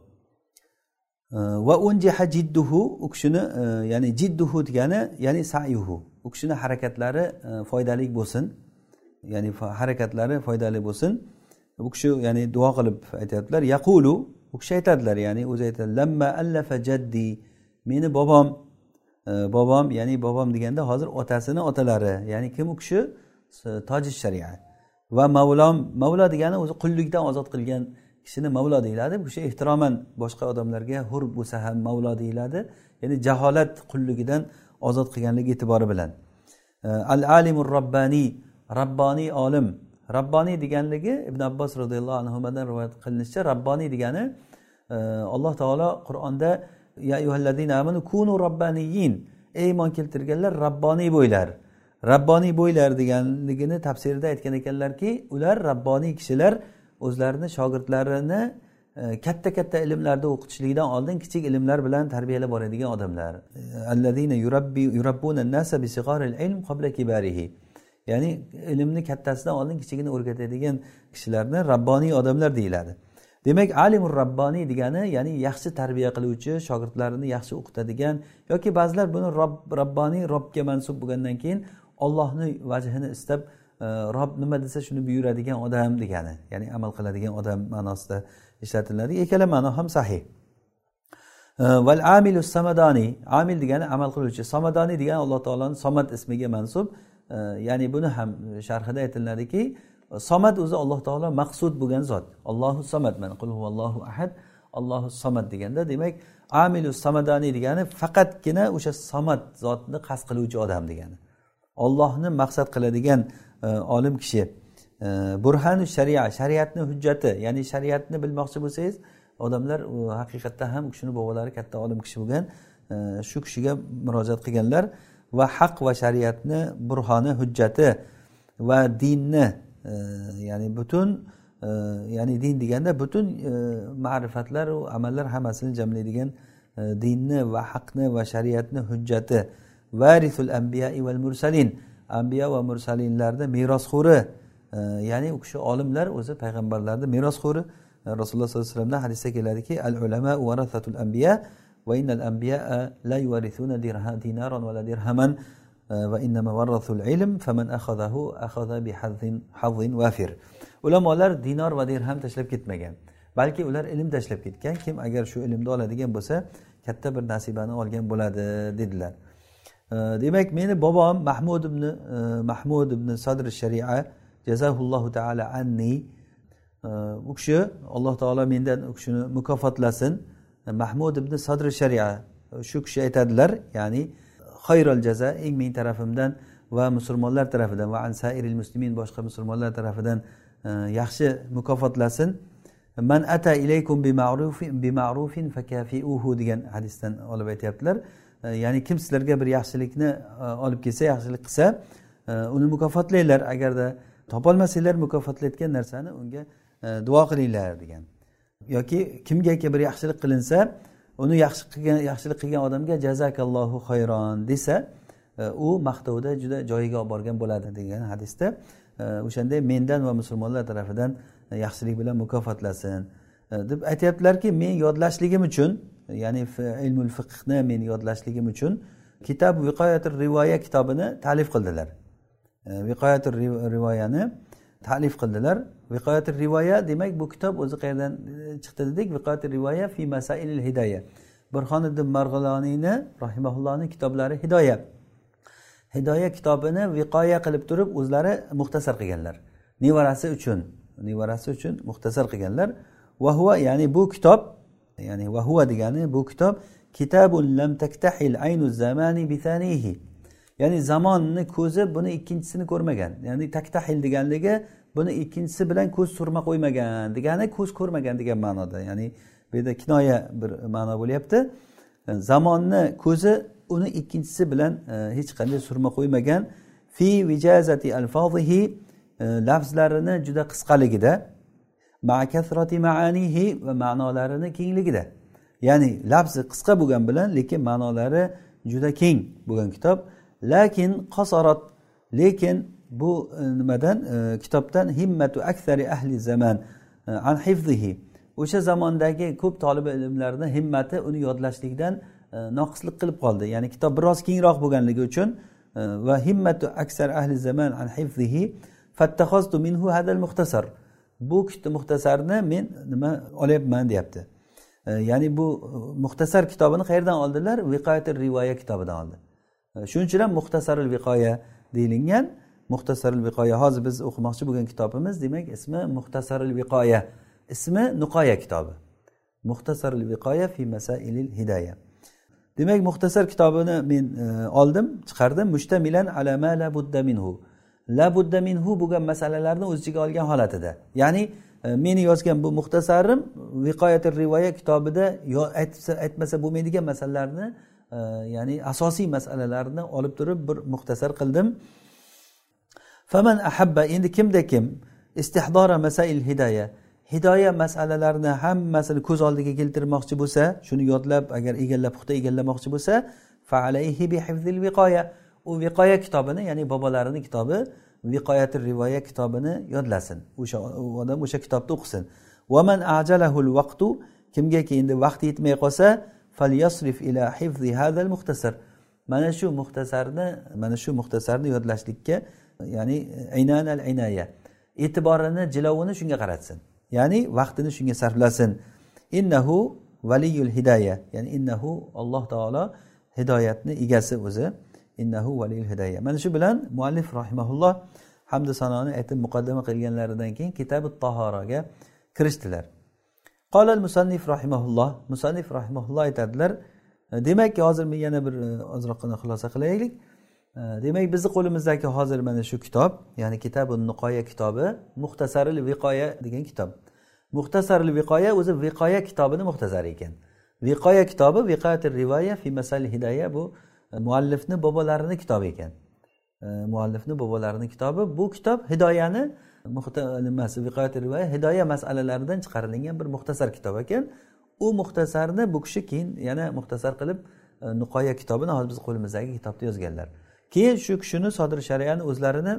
Speaker 1: Va unjiha jidduhu u kishini ya'ni jidduhu degani ya'ni sayuhu. U kishini harakatlari foydali bo'lsin. Ya'ni harakatlari foydali bo'lsin. Bu kishi ya'ni duo qilib aytyaptilar yaqulu. U kishi aytadilar ya'ni o'zi aytadi lamma allafa jaddi. Meni bobom bobom ya'ni bobom deganda hozir otasini otalari. Ya'ni kim u kishi? Tojish sharia va mavlom mavlo degani o'zi qullikdan ozod qilgan kishini mavlo deyiladi. Bu kishi ehtiroman boshqa odamlarga hur bo'lsa ham mavlo deyiladi. Ya'ni jaholat qulligidan ozod qilganligi e'tibori bilan. Al alimur robbaniy robboniy olim. Robboniy deganligi ibn abbos roziyallohu anhudan rivoyat qilinishicha robboniy degani e, alloh taolo qur'onda ya amanu kunu robbaniyin ey iymon keltirganlar rabboniy bo'ylar. Rabboniy bo'ylar deganligini tafsirida aytgan ekanlarki ular rabboniy kishilar o'zlarini shogirdlarini e, katta katta ilmlarda o'qitishlikdan oldin kichik ilmlar bilan tarbiyalab boradigan odamlar. Ya'ni ilmni kattasidan oldin kichigini o'rgatadigan kishilarni rabboniy odamlar deyiladi. Demak alimur robboniy degani ya'ni yaxshi tarbiya qiluvchi shogirdlarini yaxshi o'qitadigan yoki ba'zilar buni rob robboniy robga mansub bo'lgandan keyin ollohni vajhini istab e, rob nima desa shuni buyuradigan odam degani ya'ni amal qiladigan odam ma'nosida ishlatiladi. Ikkala ma'no ham sahih. E, Val amilu samadoniy amil degani amal qiluvchi. Samadoniy degani alloh taoloni somad ismiga mansub. E, ya'ni buni ham sharhida aytiladiki somat o'zi alloh taolo maqsud bo'lgan zot. Allohu somat mana qul huvallohu ahad. Allohu somat deganda demak amilu samadani degani faqatgina o'sha somat zotni qasd qiluvchi odam degani. Ollohni maqsad qiladigan e, olim kishi e, burhanu sharia shariatni hujjati ya'ni shariatni bilmoqchi bo'lsangiz odamlar haqiqatda ham u kishini bobolari katta olim kishi bo'lgan e, shu kishiga murojaat qilganlar va haq va shariatni burhoni hujjati va dinni ya'ni butun e, ya'ni din deganda butun e, ma'rifatlar u amallar hammasini jamlaydigan e, dinni va haqni va shariatni hujjati. Varisul ambiyai val mursalin. Ambiya va mursalinlarni merosxo'ri ya'ni u kishi olimlar o'zi payg'ambarlarni merosxo'ri. Rasululloh sollallohu alayhi vasallamdan hadisda keladiki al ulama varasatul ambiya va innal ambiya la yuvarisuna dinaron vala dirhaman. Eh, ulamolar dinor va dirham tashlab ketmagan balki ular ilm tashlab ketgan. Kim agar shu ilmni oladigan bo'lsa katta bir nasibani olgan bo'ladi dedilar. Eh, demak meni bobom mahmud ibn eh, mahmud ibn sadr sharia jazahullohu taala anni u kishi alloh taolo mendan u kishini mukofotlasin. Mahmud ibn sadr sharia shu kishi aytadilar ya'ni xayrol jaza eng men tarafimdan va musulmonlar tarafidan va ansairil muslimin boshqa musulmonlar tarafidan e, yaxshi mukofotlasin. Man ata ilaykum bima'rufin fakafiuhu degan hadisdan olib aytyaptilar. E, ya'ni kim sizlarga bir yaxshilikni e, olib kelsa yaxshilik qilsa e, uni mukofotlanglar agarda topolmasanglar mukofotlayotgan narsani unga e, duo qilinglar degan. Yoki kimgaki bir yaxshilik qilinsa uni yaxshi qilgan yaxshilik qilgan odamga jazakallohu xayron desa e, u maqtovda juda joyiga olib borgan bo'ladi degan hadisda e, o'shanday mendan va musulmonlar tarafidan yaxshilik bilan mukofotlasin. E, deb aytyaptilarki men yodlashligim uchun ya'ni ilmul fiqhni men yodlashligim uchun kitob viqoyatir rivoya kitobini ta'lif qildilar. Viqoyatir rivoyani ta'lif qildilar. Viqoyati rivoya demak bu kitob o'zi qayerdan e, chiqdi dedik. Viqoyati rivoya fi masailil hidoya. Burxoniddin marg'iloniyni rahimaullohni kitoblari hidoya. Hidoya kitobini viqoya qilib turib o'zlari muxtasar qilganlar. Nevarasi uchun nevarasi uchun muxtasar qilganlar. Va ya'ni bu kitob ya'ni va degani bu kitob kitabun lam taktahil aynu zamani bisanihi ya'ni zamonni ko'zi buni ikkinchisini ko'rmagan. Ya'ni taktahil deganligi buni ikkinchisi bilan ko'z surma qo'ymagan degani ko'z ko'rmagan degan ma'noda. Ya'ni bu yerda kinoya bir ma'no bo'lyapti. Zamonni ko'zi uni ikkinchisi bilan e, hech qanday surma qo'ymagan. Fi vijazati alfozihi e, lafzlarini juda qisqaligida. Maanihi va ma'nolarini kengligida. Ya'ni lafzi qisqa bo'lgani bilan lekin ma'nolari juda keng bo'lgan kitob. Lakin qasarat lekin bu e, nimadan? E, kitobdan himmatu aksari ahli zaman e, an hifzihi. O'sha zamondagi ko'p tolib ilmlarni himmati uni yodlashlikdan noqislik qilib qoldi. Ya'ni kitob biroz kengroq bo'lganligi uchun va himmatu aksar ahli zaman an hifzihi fattahoztu minhu hadal muxtasar. Bu muxtasarni men nima olyapman deyapti. Ya'ni bu muxtasar kitobini qayerdan oldilar? Viqoyatil rivoya kitobidan oldi. Shuning uchun ham muxtasaril viqoya deyilgan. Muxtasaril viqoya hozir biz o'qimoqchi bo'lgan kitobimiz demak ismi muxtasaril viqoya. Ismi nuqoya kitobi. Muxtasaril viqoya fi masailil hidaya. Demak muxtasar kitobini men e, oldim chiqardim. Mushtamilan ala ma la budda minhu. La budda minhu bo'lgan masalalarni o'z ichiga olgan holatida. Ya'ni e, meni yozgan bu muxtasarim viqoyati rivoya kitobida aytmasa bo'lmaydigan masalalarni ya'ni asosiy masalalarni olib turib bir muxtasar qildim. Faman ahabba endi kimda kim? Istihdora masail hidoya. Hidoya masalalarini hammasini ko'z oldiga keltirmoqchi bo'lsa shuni yodlab agar egallab puxta egallamoqchi bo'lsa faalayhi bihifzil viqoya. U viqoya kitobini ya'ni bobolarini kitobi viqoyati rivoya kitobini yodlasin. O'sha odam o'sha kitobni o'qisin. Vaman ajalahul vaqtu kimgaki endi vaqti yetmay qolsa falyasrif ila hifzi hadal muxtasar mana shu muxtasarni mana shu muxtasarni yodlashlikka ya'ni aynan al inaya e'tiborini jilovini shunga qaratsin. Ya'ni vaqtini shunga sarflasin. Innahu valiyul hidoya ya'ni innahu alloh taolo hidoyatni egasi o'zi. Innahu valiyul hidoya mana shu bilan muallif rahimaulloh hamdu sanoni aytib muqaddima qilganlaridan keyin kitabi tahoraga kirishdilar. Qolal musannif rahimaulloh musannif rahimaulloh aytadilar demak hozir men yana bir e, ozroqgina xulosa qilaylik. E, demak bizni qo'limizdagi hozir mana shu kitob ya'ni kitabi niqoya kitobi muxtasaril viqoya degan kitob. Muxtasaril viqoya o'zi viqoya kitobini muxtasari ekan. Viqoya kitobi viqoyatil rivoya fi masal hidoya bu e, muallifni bobolarini kitobi ekan. Muallifni bobolarini kitobi bu kitob hidoyani nimasi rivoya hidoya masalalaridan chiqarilgan bir muxtasar kitob ekan. U muxtasarni bu kishi keyin yana muxtasar qilib e, nuqoya kitobini hozir biz qo'limizdagi kitobda yozganlar. Keyin shu kishini sodir shariyani o'zlarini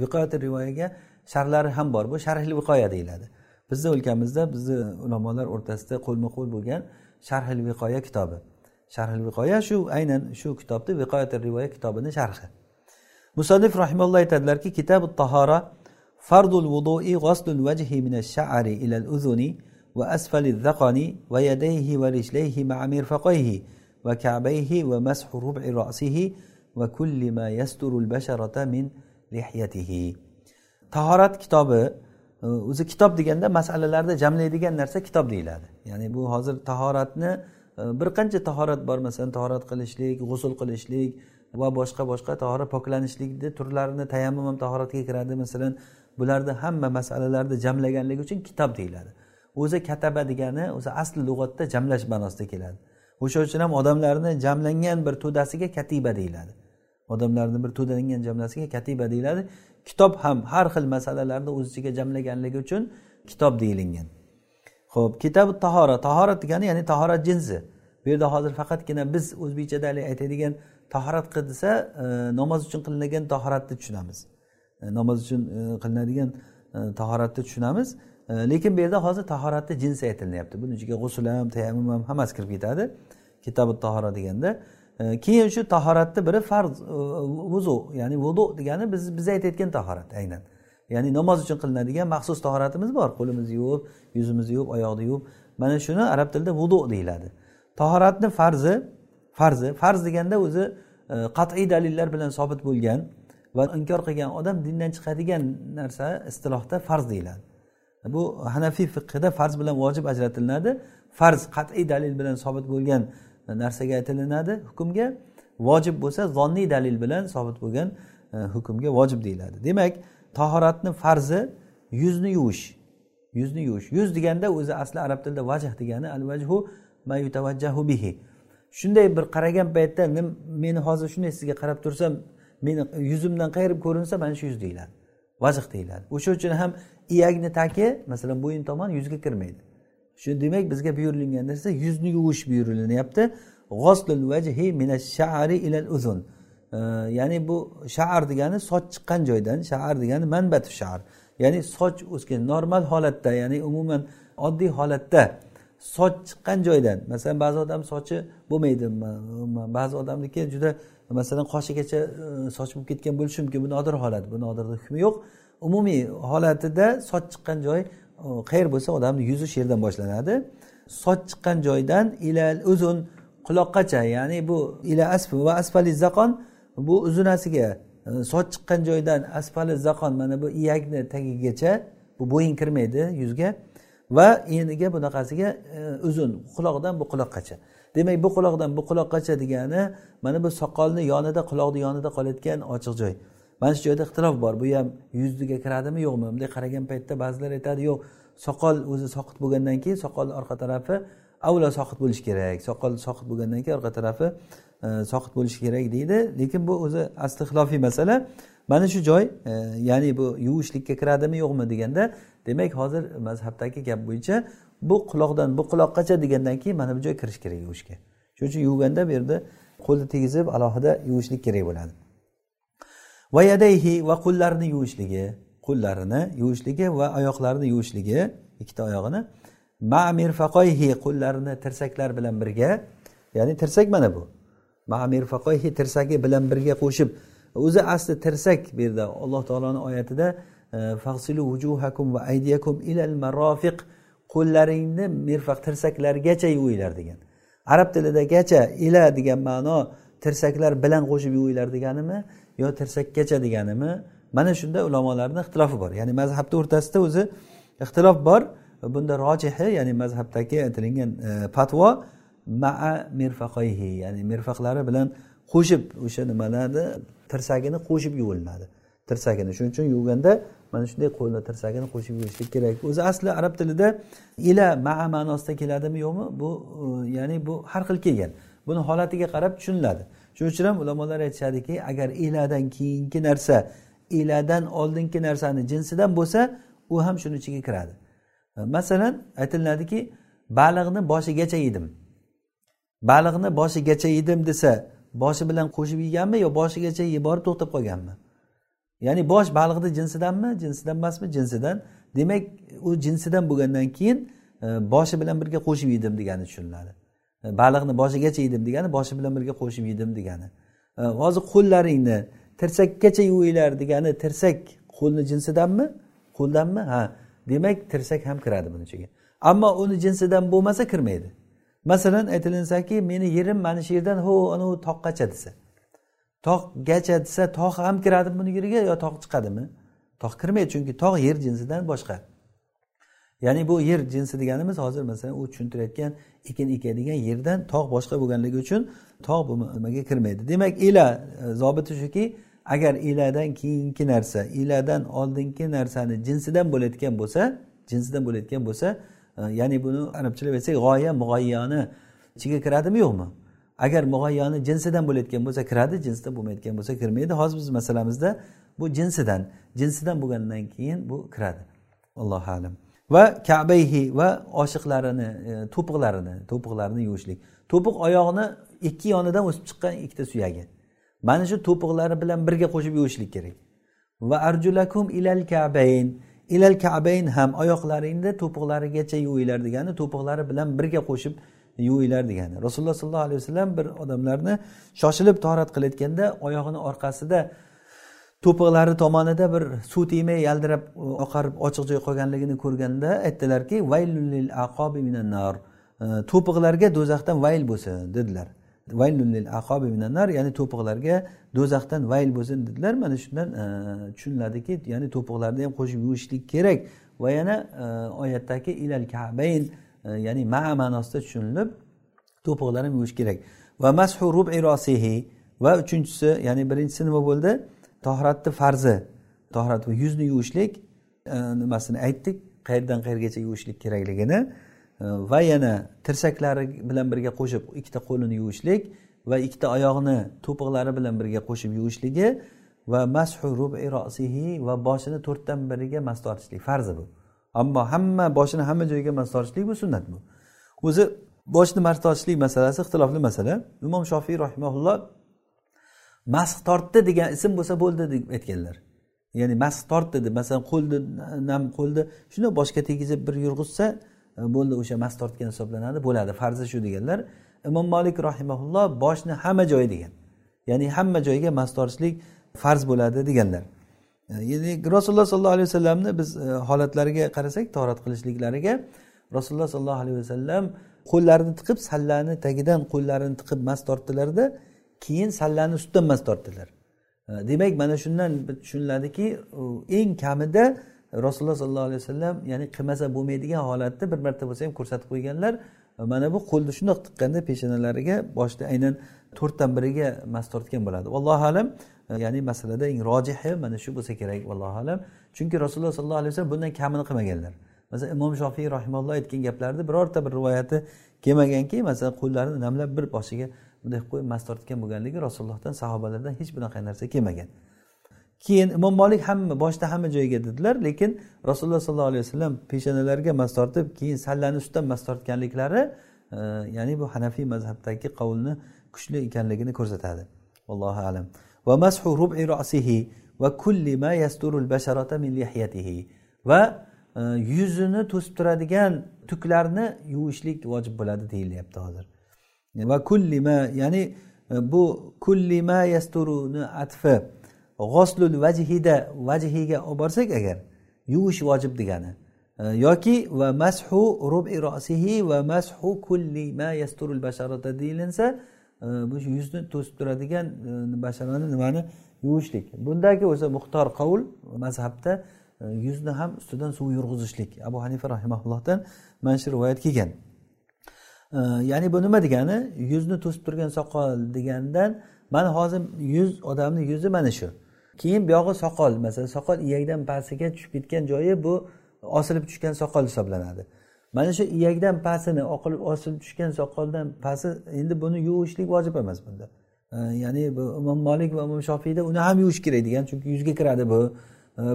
Speaker 1: viqoyati rivoyaga sharhlari ham bor. Bu sharhli viqoya deyiladi. Bizni o'lkamizda bizni ulamolar o'rtasida qo'lma qo'l bo'lgan sharhil viqoya kitobi. Sharhil viqoya shu aynan shu kitobni viqoyati rivoya kitobini sharhi. Musannif rahimalloh aytadilarki kitabu tahora fardul vudu'i g'oslul vajhi min sha'ari ila al-uzuni va asfali dhaqani va yadayhi va rijlayhi ma'a mirfaqayhi va ka'bayhi va mashu rub'i ra'sihi va kulli ma yasturu al-basharata min lihyatihi tahorat kitobi o'zi kitob deganda masalalarni jamlaydigan narsa kitob deyiladi. Ya'ni bu hozir tahoratni bir qancha tahorat bor masalan tahorat qilishlik g'usul qilishlik va boshqa boshqa tahorat poklanishlikni turlarini tayammum ham tahoratga kiradi. Masalan bularni hamma masalalarni jamlaganligi uchun kitob deyiladi. O'zi kataba degani o'zi asli lug'atda jamlash ma'nosida keladi. O'sha uchun ham odamlarni jamlangan bir to'dasiga katiba deyiladi. Odamlarni bir to'dalangan jamlasiga katiba deyiladi. Kitob ham har xil masalalarni o'z ichiga jamlaganligi uchun kitob deyilingan ho'p kitobi tahora. Tahorat degani ya'ni tahorat jinsi. Bu yerda hozir faqatgina biz o'zbekchada aytadigan tahorat qil desa e, namoz uchun qilinadigan tahoratni tushunamiz. E, namoz uchun e, qilinadigan e, tahoratni tushunamiz. Lekin bu yerda hozir tahoratni jinsi aytilyapti buni ichiga g'usul ham tayammum ham hammasi kirib ketadi. Kitobi tahora deganda. Keyin shu tahoratni biri farz vuzu ya'ni vudu degani biz biz aytayotgan tahorat aynan. Ya'ni namoz uchun qilinadigan maxsus tahoratimiz bor. Qo'limizni yuvib yuzimizni yuvib oyoqni yuvib. Mana shuni arab tilida vudu deyiladi. Tahoratni farzi farzi farz deganda o'zi qat'iy dalillar bilan sobit bo'lgan va inkor qilgan odam dindan chiqadigan narsa istilohda farz deyiladi. Bu hanafiy fiqhida farz bilan vojib ajratilinadi farz qat'iy dalil bilan sobit bo'lgan narsaga aytilinadi hukmga. Vojib bo'lsa zonniy dalil bilan sobit bo'lgan e, hukmga vojib deyiladi. Demak tahoratni farzi yuzni yuvish yuzni yuvish. Yuz deganda o'zi asli arab tilida vajh degani al vajhu ma yutavajjahu bihi. Shunday bir qaragan paytda meni hozir shunday sizga qarab tursam meni yuzimdan qayerib ko'rinsa mana shu yuz deyiladi. Vajh deyiladi. O'sha uchun ham iyagni taki masalan bo'yin tomon yuzga kirmaydi. Shu demak bizga buyurilgan narsa yuzni yuvish buyurilyapti. Uzun ya'ni bu shaar degani soch chiqqan joydan shaar degani manbatu shaar ya'ni soch o'sgan normal holatda ya'ni umuman oddiy holatda soch chiqqan joydan. Masalan ba'zi odam sochi bo'lmaydi. Ba'zi odamniki juda masalan qoshigacha e, soch bo'lib ketgan bo'lishi mumkin. Bu nodir holat. Bu nodirni hukmi yo'q. Umumiy holatida soch chiqqan joy e, qayer bo'lsa odamni yuzi shu yerdan boshlanadi. Soch chiqqan joydan ila uzun quloqqacha ya'ni bu ila asf va asfali zaqon bu uzunasiga e, soch chiqqan joydan asfali zaqon mana bu iyakni tagigacha bu bo'yin kirmaydi yuzga. Va eniga bunaqasiga e, uzun quloqdan bu quloqqacha. Demak bu quloqdan bu quloqqacha degani mana bu soqolni yonida quloqni yonida qolayotgan ochiq joy. Mana shu joyda ixtilof bor bu ham yuzdiga kiradimi yo'qmi? Bunday qaragan paytda ba'zilar aytadi yo'q soqol o'zi soqit bo'lgandan keyin soqolni orqa tarafi avvalo soqit bo'lishi kerak soqol soqit bo'lgandan keyin orqa tarafi e, soqit bo'lishi kerak deydi. Lekin bu o'zi asli xilofiy masala. Mana shu joy e, ya'ni bu yuvishlikka kiradimi yo'qmi deganda demak hozir mazhabdagi gap bo'yicha bu quloqdan bu quloqqacha degandan keyin mana bu joy kirish kerak yuvishga. Shuning uchun yuvganda bu yerda qo'lni tegizib alohida yuvishlik kerak bo'ladi. Va yadayhi va qo'llarini yuvishligi qo'llarini yuvishligi va oyoqlarini yuvishligi ikkita oyog'ini mamirfaqoyhi qo'llarini tirsaklar bilan birga ya'ni tirsak mana bu. Mamirfaqoyhi tirsagi bilan birga qo'shib o'zi asli tirsak bu yerda alloh taoloni oyatida e, fag'silu vujuhakum va aydiyakum ilal marofiq qo'llaringni mirfaq tirsaklargacha yuvinglar degan. Arab tilida gacha ila degan ma'no tirsaklar bilan qo'shib yuvinglar deganimi yo tirsakkacha deganimi? Mana shunda ulamolarni ixtilofi bor. Ya'ni mazhabni o'rtasida o'zi ixtilof bor. Bunda rojihi ya'ni mazhabdagi aytilingan e, fatvo maa mirfaqayhi ya'ni mirfaqlari bilan qo'shib o'sha nimalarni tirsagini qo'shib yuvilinadi tirsagini shuning uchun yuvganda mana shunday qo'lni tirsagini qo'shib yuvishlik kerak. O'zi asli arab tilida ila maa ma'nosida keladimi yo'qmi? Bu e, ya'ni bu har xil kelgan. Buni holatiga qarab tushuniladi. Shuning uchun ham ulamolar aytishadiki agar iladan keyingi narsa iladan oldingi narsani jinsidan bo'lsa u ham shuni ichiga kiradi. E, masalan aytiladiki baliqni boshigacha yedim. Baliqni boshigacha yedim desa boshi bilan qo'shib yeganmi yo boshigacha yeb borib to'xtab qolganmi? Ya'ni bosh baliqni jinsidanmi? Jinsidan emasmi? Jinsidan. Demak u jinsidan bo'lgandan keyin e, boshi bilan birga qo'shib yedim degani tushuniladi. E, baliqni boshigacha yedim degani boshi bilan birga qo'shib yedim degani. E, hozir qo'llaringni tirsakkacha yuvinglar degani tirsak qo'lni jinsidanmi? Qo'ldanmi? Ha demak tirsak ham kiradi buni ichiga ammo uni jinsidan bo'lmasa kirmaydi. Masalan aytilinsaki meni yerim mana shu yerdan ho anavi toqqacha desa tog'gacha desa tog' ham kiradimi buni yeriga yo tog' chiqadimi? Tog' kirmaydi chunki tog' yer jinsidan boshqa. Ya'ni bu yer jinsi deganimiz hozir masalan u tushuntirayotgan ekin ekadigan yerdan tog' boshqa bo'lganligi uchun tog' bu nimaga kirmaydi. Demak ila e, zobiti shuki agar iladan keyingi narsa iladan oldingi narsani jinsidan bo'layotgan bo'lsa jinsidan bo'layotgan bo'lsa ya'ni buni arabchalab aytsak g'oya mug'ayyoni ichiga kiradimi yo'qmi agar mug'ayyoni jinsidan bo'layotgan bo'lsa kiradi jinsdan bo'lmayotgan bo'lsa kirmaydi. Hozir biz masalamizda bu jinsidan jinsidan bo'lgandan keyin bu kiradi. Allohu alam. Va kabayhi va oshiqlarini e, to'piqlarini to'piqlarini yuvishlik. To'piq oyoqni ikki yonidan o'sib chiqqan ikkita suyagi. Mana shu to'piqlari bilan birga qo'shib yuvishlik kerak. Va arjulakum ilal kabayn. Ilal kabayn ham oyoqlaringni to'piqlarigacha yuvinglar degani to'piqlari bilan birga qo'shib yuvinglar degani. Rasululloh sollallohu alayhi vasallam bir odamlarni shoshilib torat qilayotganda oyog'ini orqasida to'piqlari tomonida bir suv tegmay yaldirab e, oqarib ochiq joy qolganligini ko'rganda aytdilarki vaylul aqobi minan nar. E, to'piqlarga do'zaxdan vayl bo'lsin dedilar. Nar ya'ni to'piqlarga do'zaxdan vayl bo'lsin dedilar. Mana shundan e, tushuniladiki ya'ni to'piqlarni ham qo'shib yuvishlik kerak. Va yana e, oyatdagi ilal kabayn e, ya'ni ma ma'nosida tushunilib to'piqlarni yuvish kerak. Va mashu rubi rosihi va uchinchisi ya'ni birinchisi nima bo'ldi? Tohratni farzi. Tohrat yuzni yuvishlik nimasini aytdik? Qayerdan qayergacha yuvishlik kerakligini. Э, va yana tirsaklari bilan birga qo'shib ikkita qo'lini yuvishlik va ikkita oyog'ini to'piqlari bilan birga qo'shib yuvishligi va mashu rubi rosihi va boshini to'rtdan biriga mas tortishlik farzi bu. Ammo hamma boshini hamma joyiga mas tortishlik bu sunnat bu. O'zi boshni mas tortishlik masalasi ixtilofli masala. Imom shofiy rahimaulloh masx tortdi degan ism bo'lsa bo'ldi deb aytganlar. Ya'ni masx tortdi deb masalan qo'lni nam qo'lni shundoq boshga tegizib bir yurg'izsa E, bo'ldi o'sha mas tortgan hisoblanadi. Bo'ladi. Farzi shu deganlar. Imom molik rahimaulloh boshni hamma joyi degan. Ya'ni hamma joyga mas tortishlik farz bo'ladi deganlar. E, ya'ni rasululloh sollallohu alayhi vasallamni biz e, holatlariga qarasak torat qilishliklariga rasululloh sollallohu alayhi vasallam qo'llarini tiqib sallani tagidan qo'llarini tiqib mas tortdilarda keyin sallani ustidan mas tortdilar. Demak mana shundan tushuniladiki eng kamida rasululloh sollallohu alayhi vasallam ya'ni qilmasa bo'lmaydigan holatni bir marta bo'lsa ham ko'rsatib qo'yganlar mana bu qo'lni shundoq tiqqanda peshonalariga boshida aynan to'rtdan biriga mas tortgan bo'ladi. Allohu alam ya'ni masalada eng rojihi mana shu bo'lsa kerak allohu alam. Chunki rasululloh sollallohu alayhi vasallam bundan kamini qilmaganlar. Masalan imom shofiy rahimalloh aytgan gaplarni birorta bir rivoyati kelmaganki masalan qo'llarini namlab bir boshiga bunday qilib qo'yib mas tortgan bo'lganligi rasulullohdan sahobalardan hech bunaqa narsa kelmagan. Keyin imom molik hamma boshida hamma joyiga dedilar lekin rasululloh sollallohu alayhi vasallam peshonalariga mas tortib keyin sallani ustidan mas tortganliklari e, ya'ni bu hanafiy mazhabdagi qovulni kuchli ekanligini ko'rsatadi. Allohu alam. Va mashu rubi rosihi va kulli ma yasturul basharata min lihyatihi. Va e, yuzini to'sib turadigan tuklarni yuvishlik vojib bo'ladi deyilyapti hozir. Va kulli ma ya'ni e, bu kulli ma yasturuni atfi g'oslul vajhida vajhiga olib borsak agar yuvish vojib degani e, yoki va mashu rubi rosihi va mashu kulli ma yasturul basharata deyilinsa e, bu yuzni to'sib turadigan e, basharani nimani? Yuvishlik. Bundagi o'zi muxtor qavul mazhabda yuzni ham ustidan suv yurg'izishlik. Abu hanifa rahimaullohdan mana shu rivoyat kelgan. Ya'ni bu nima degani? Yuzni to'sib turgan soqol degandan mana hozir yuz odamni yuzi mana shu. Keyin buyog'i soqol. Masalan soqol iyakdan pastiga tushib ketgan joyi bu osilib tushgan soqol hisoblanadi. Mana shu iyakdan pastini osilib tushgan soqoldan pasti endi buni yuvishlik vojib emas bunda. Ya'ni bu imom molik va imom shofiyda uni ham yuvish kerak degan chunki yuzga kiradi bu.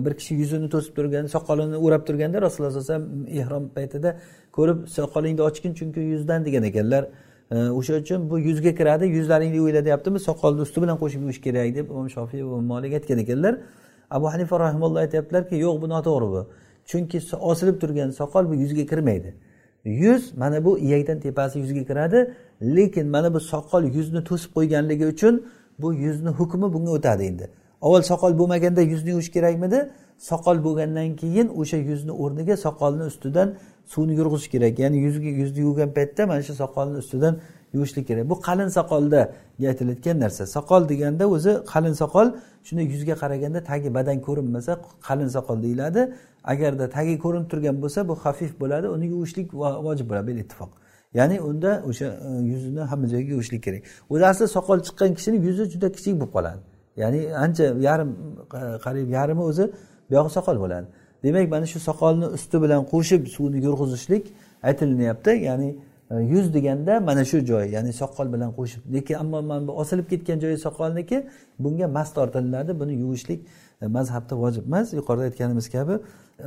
Speaker 1: Bir kishi yuzini to'sib turgan soqolini o'rab turganda rasululloh sallallohu alayhi vasallam ehrom paytida ko'rib soqolingni ochgin chunki yuzdan degan ekanlar. O'sha uchun bu yuzga kiradi yuzlaringni yuvinglar deyaptimi soqolni usti bilan qo'shib yuvish kerak deb imom shofiy va molik aytgan ekanlar. Abu hanifa rahimulloh aytyaptilarki yo'q bu noto'g'ri bu. Chunki osilib turgan soqol bu yuzga kirmaydi. Yuz mana bu iyakdan tepasi yuzga kiradi lekin mana bu soqol yuzni to'sib qo'yganligi uchun bu yuzni hukmi bunga o'tadi endi. Avval soqol bo'lmaganda yuzni yuvish kerakmidi? Soqol bo'lgandan keyin o'sha yuzni o'rniga soqolni ustidan suvni yurg'izish kerak. Ya'ni yuzga yuzni yuvgan paytda mana shu soqolni ustidan yuvishlik kerak. Bu qalin soqolda aytilayotgan narsa. Soqol deganda o'zi qalin soqol shunday yuzga qaraganda tagi badan ko'rinmasa qalin soqol deyiladi. Agarda tagi ko'rinib turgan bo'lsa bu xafif bo'ladi uni yuvishlik vojib bo'ladi bil ittifoq. Ya'ni unda o'sha e, yuzini hamma joyiga yuvishlik kerak. O'zi asli soqol chiqqan kishini yuzi juda kichik bo'lib qoladi. Ya'ni ancha yarim e, qariyb yarmi o'zi buyog'i soqol bo'ladi. Demak mana shu soqolni usti bilan qo'shib suvni yurg'izishlik aytilinyapti. Ya'ni e, yuz deganda mana shu joy ya'ni soqol bilan qo'shib. Lekin ammo mana bu osilib ketgan joyi soqolniki bunga mas tortilinadi buni yuvishlik e, mazhabda vojib emas. Yuqorida aytganimiz kabi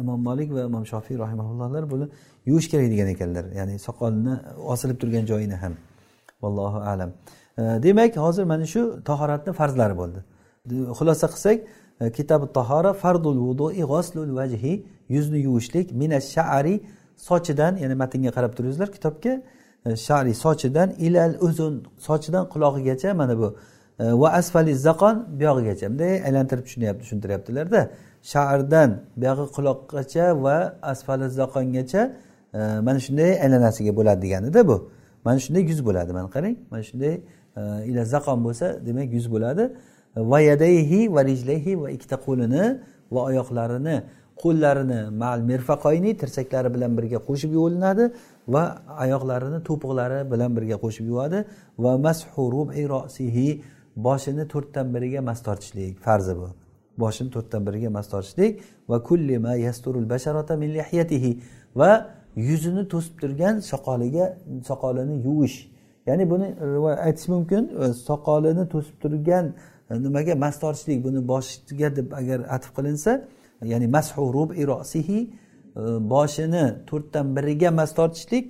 Speaker 1: imom molik va imom shofiy rahimaullohlar buni yuvish kerak degan ekanlar. Ya'ni soqolni osilib turgan joyini ham. Vallohu alam. E, demak hozir mana shu tahoratni farzlari bo'ldi. Xulosa qilsak E, kitobi tahora fardul vudui g'oslul vajhi yuzni yuvishlik mina shari sochidan ya'ni matnga qarab turingizlar kitobga e, shari sochidan ilal uzun sochidan qulog'igacha mana bu e, va asfali zaqon buyog'igacha. Bunday aylantirib tushunyapti tushuntiryaptilarda. Shardan buyog'i quloqqacha va asfali zaqongacha e, mana shunday aylanasiga bo'ladi deganida bu. Mana shunday yuz bo'ladi mana qarang. Mana shunday ila zaqon bo'lsa demak yuz bo'ladi. Va yadayhi va rijlayhi va ikkita qo'lini va oyoqlarini qo'llarini mal mirfaqoyni tirsaklari bilan birga qo'shib yuvilinadi va oyoqlarini to'piqlari bilan birga qo'shib yuvadi va mashu rubi rosihi boshini to'rtdan biriga mas tortishlik farzi bu. Boshini to'rtdan biriga mas tortishlik va kullima yasturul basharata min lihyatihi va yuzini to'sib turgan soqoliga soqolini yuvish. Ya'ni buni aytish mumkin soqolini to'sib turgan E, nimaga mas tortishlik buni boshiga deb agar atf qilinsa ya'ni mashu rubi rosihi e, boshini to'rtdan biriga mas tortishlik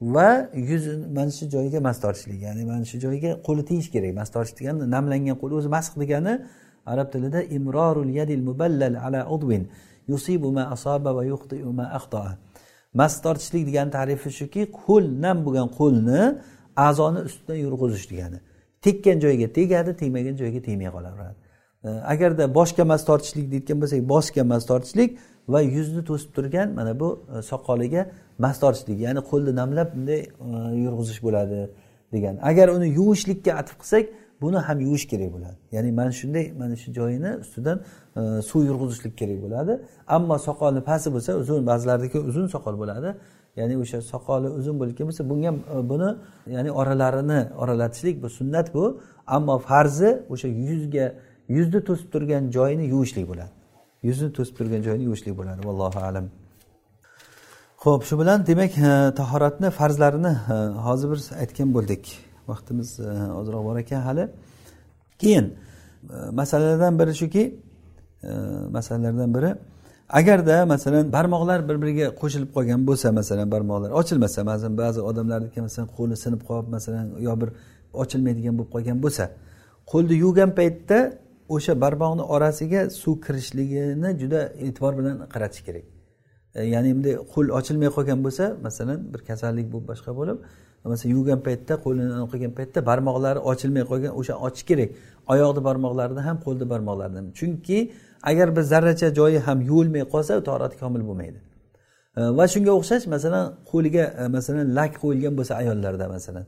Speaker 1: va yuz mana shu joyiga mas tortishlik ya'ni mana shu joyiga qo'li tegish kerak. Mas tortish degani namlangan qo'l o'zi masx degani arab tilida imrorul yadil muballal ala udvin yusibu ma asaba va yuxtiu ma axtoa mas tortishlik degani tarifi shuki qo'l nam bo'lgan qo'lni a'zoni ustidan yurg'izish degani. Tekkan joyiga tegadi tegmagan joyiga tegmay qolaveradi e, agarda boshga mas tortishlik deyotgan bo'lsak boshga mas tortishlik va yuzni to'sib turgan mana bu e, soqoliga mas tortishlik ya'ni qo'lni namlab bunday e, yurg'izish bo'ladi degan. Agar uni yuvishlikka atf qilsak buni ham yuvish kerak bo'ladi. Ya'ni mana shunday mana shu joyini ustidan suv yurg'izishlik kerak bo'ladi. Ammo soqolni pasti bo'lsa uzun ba'zilardiki uzun soqol bo'ladi. Ya'ni o'sha soqoli uzun bo'lgan bo'lsa bunga e, buni ya'ni oralarini oralatishlik bu sunnat bu. Ammo farzi o'sha yuzga yuzni to'sib turgan joyini yuvishlik bo'ladi. Yuzni to'sib turgan joyini yuvishlik bo'ladi. Vallohu alam. Ho'p shu bilan demak e, tahoratni farzlarini e, hozir bir aytgan bo'ldik. Vaqtimiz ozroq bor ekan hali. Keyin masalalardan biri shuki masalalardan biri agarda masalan barmoqlar bir biriga qo'shilib qolgan bo'lsa masalan barmoqlar ochilmasa ba'zan ba'zi odamlarniki masalan qo'li sinib qolib masalan yo bir ochilmaydigan bo'lib qolgan bo'lsa qo'lni yuvgan paytda o'sha barmoqni orasiga suv kirishligini juda e'tibor bilan qaratish kerak. E, ya'ni bunday qo'l ochilmay qolgan bo'lsa masalan bir kasallik bo'lib boshqa bo'lib masalan yuvgan paytda qo'lini qilgan paytda barmoqlari ochilmay qolgan o'sha ochish kerak. Oyoqni barmoqlarini ham qo'lni barmoqlarini ham. Chunki agar bir zarracha joyi ham yuvilmay qolsa torati komil bo'lmaydi. E, va shunga o'xshash masalan qo'liga e, masalan lak qo'yilgan bo'lsa ayollarda masalan.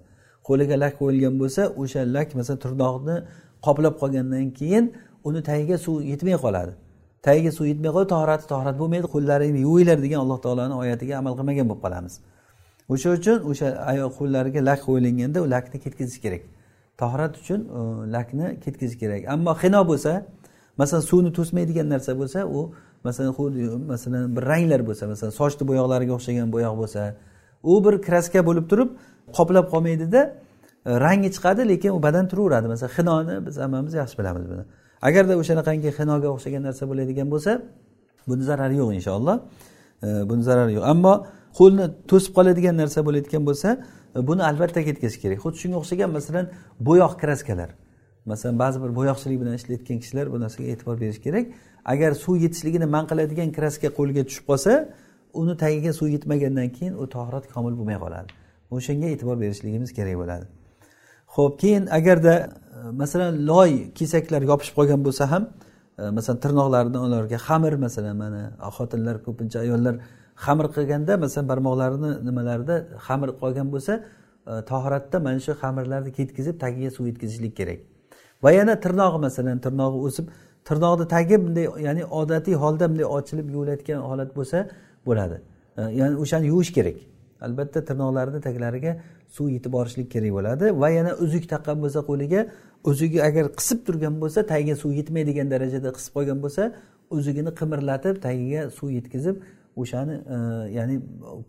Speaker 1: Qo'liga lak qo'yilgan bo'lsa o'sha lak masalan tirnoqni qoplab qolgandan keyin uni tagiga suv yetmay qoladi. Tagiga suv yetmay qolib tohrati tohrat bo'lmaydi qo'llaringni yuvinglar degan alloh taoloni oyatiga amal qilmagan bo'lib qolamiz. O'sha uchun o'sha ayol qo'llariga lak qo'yilganda u lakni ketkazish kerak. Tohrat uchun e, lakni ketkazish kerak. Ammo xino bo'lsa masalan suvni to'smaydigan narsa bo'lsa u masalan masalan bir ranglar bo'lsa masalan sochni bo'yoqlariga o'xshagan bo'yoq bo'lsa u bir kraska bo'lib turib qoplab qolmaydida e, rangi chiqadi lekin u badan turaveradi. Masalan xinoni biz hammamiz yaxshi bilamiz buni. Agarda o'shanaqangi xinoga o'xshagan narsa bo'ladigan bo'lsa buni zarari yo'q inshaalloh. E, buni zarari yo'q. Ammo qo'lni to'sib qoladigan narsa bo'layotgan bo'lsa e, buni albatta ketkazish kerak. Xuddi shunga o'xshagan masalan bo'yoq kraskalar. Masalan ba'zi bir bo'yoqchilik bilan ishlayotgan kishilar bu narsaga e'tibor berish kerak. Agar suv yetishligini man qiladigan kraska qo'lga tushib qolsa uni tagiga suv yetmagandan keyin u tahorat komil bo'lmay qoladi. O'shanga e'tibor berishligimiz kerak bo'ladi. Ho'p keyin agarda masalan loy kesaklar yopishib qolgan bo'lsa ham e, masalan tirnoqlarini ularga xamir masalan mana xotinlar ko'pincha ayollar xamir qilganda masalan barmoqlarini nimalarida xamir qolgan bo'lsa e, tahoratda mana shu xamirlarni ketkizib tagiga suv yetkazishlik kerak. Va yana tirnog'i masalan tirnog'i o'sib tirnoqni tagi bunday ya'ni odatiy holda bunday ochilib yuvilayotgan holat bo'lsa bo'ladi. E, ya'ni o'shani yuvish kerak. Albatta tirnoqlarni taglariga suv yetib borishlik kerak bo'ladi va yana uzuk taqqan bo'lsa qo'liga uzugi agar qisib turgan bo'lsa tagiga suv yetmaydigan darajada qisib qo'ygan bo'lsa uzugini qimirlatib tagiga suv yetkazib o'shani e, ya'ni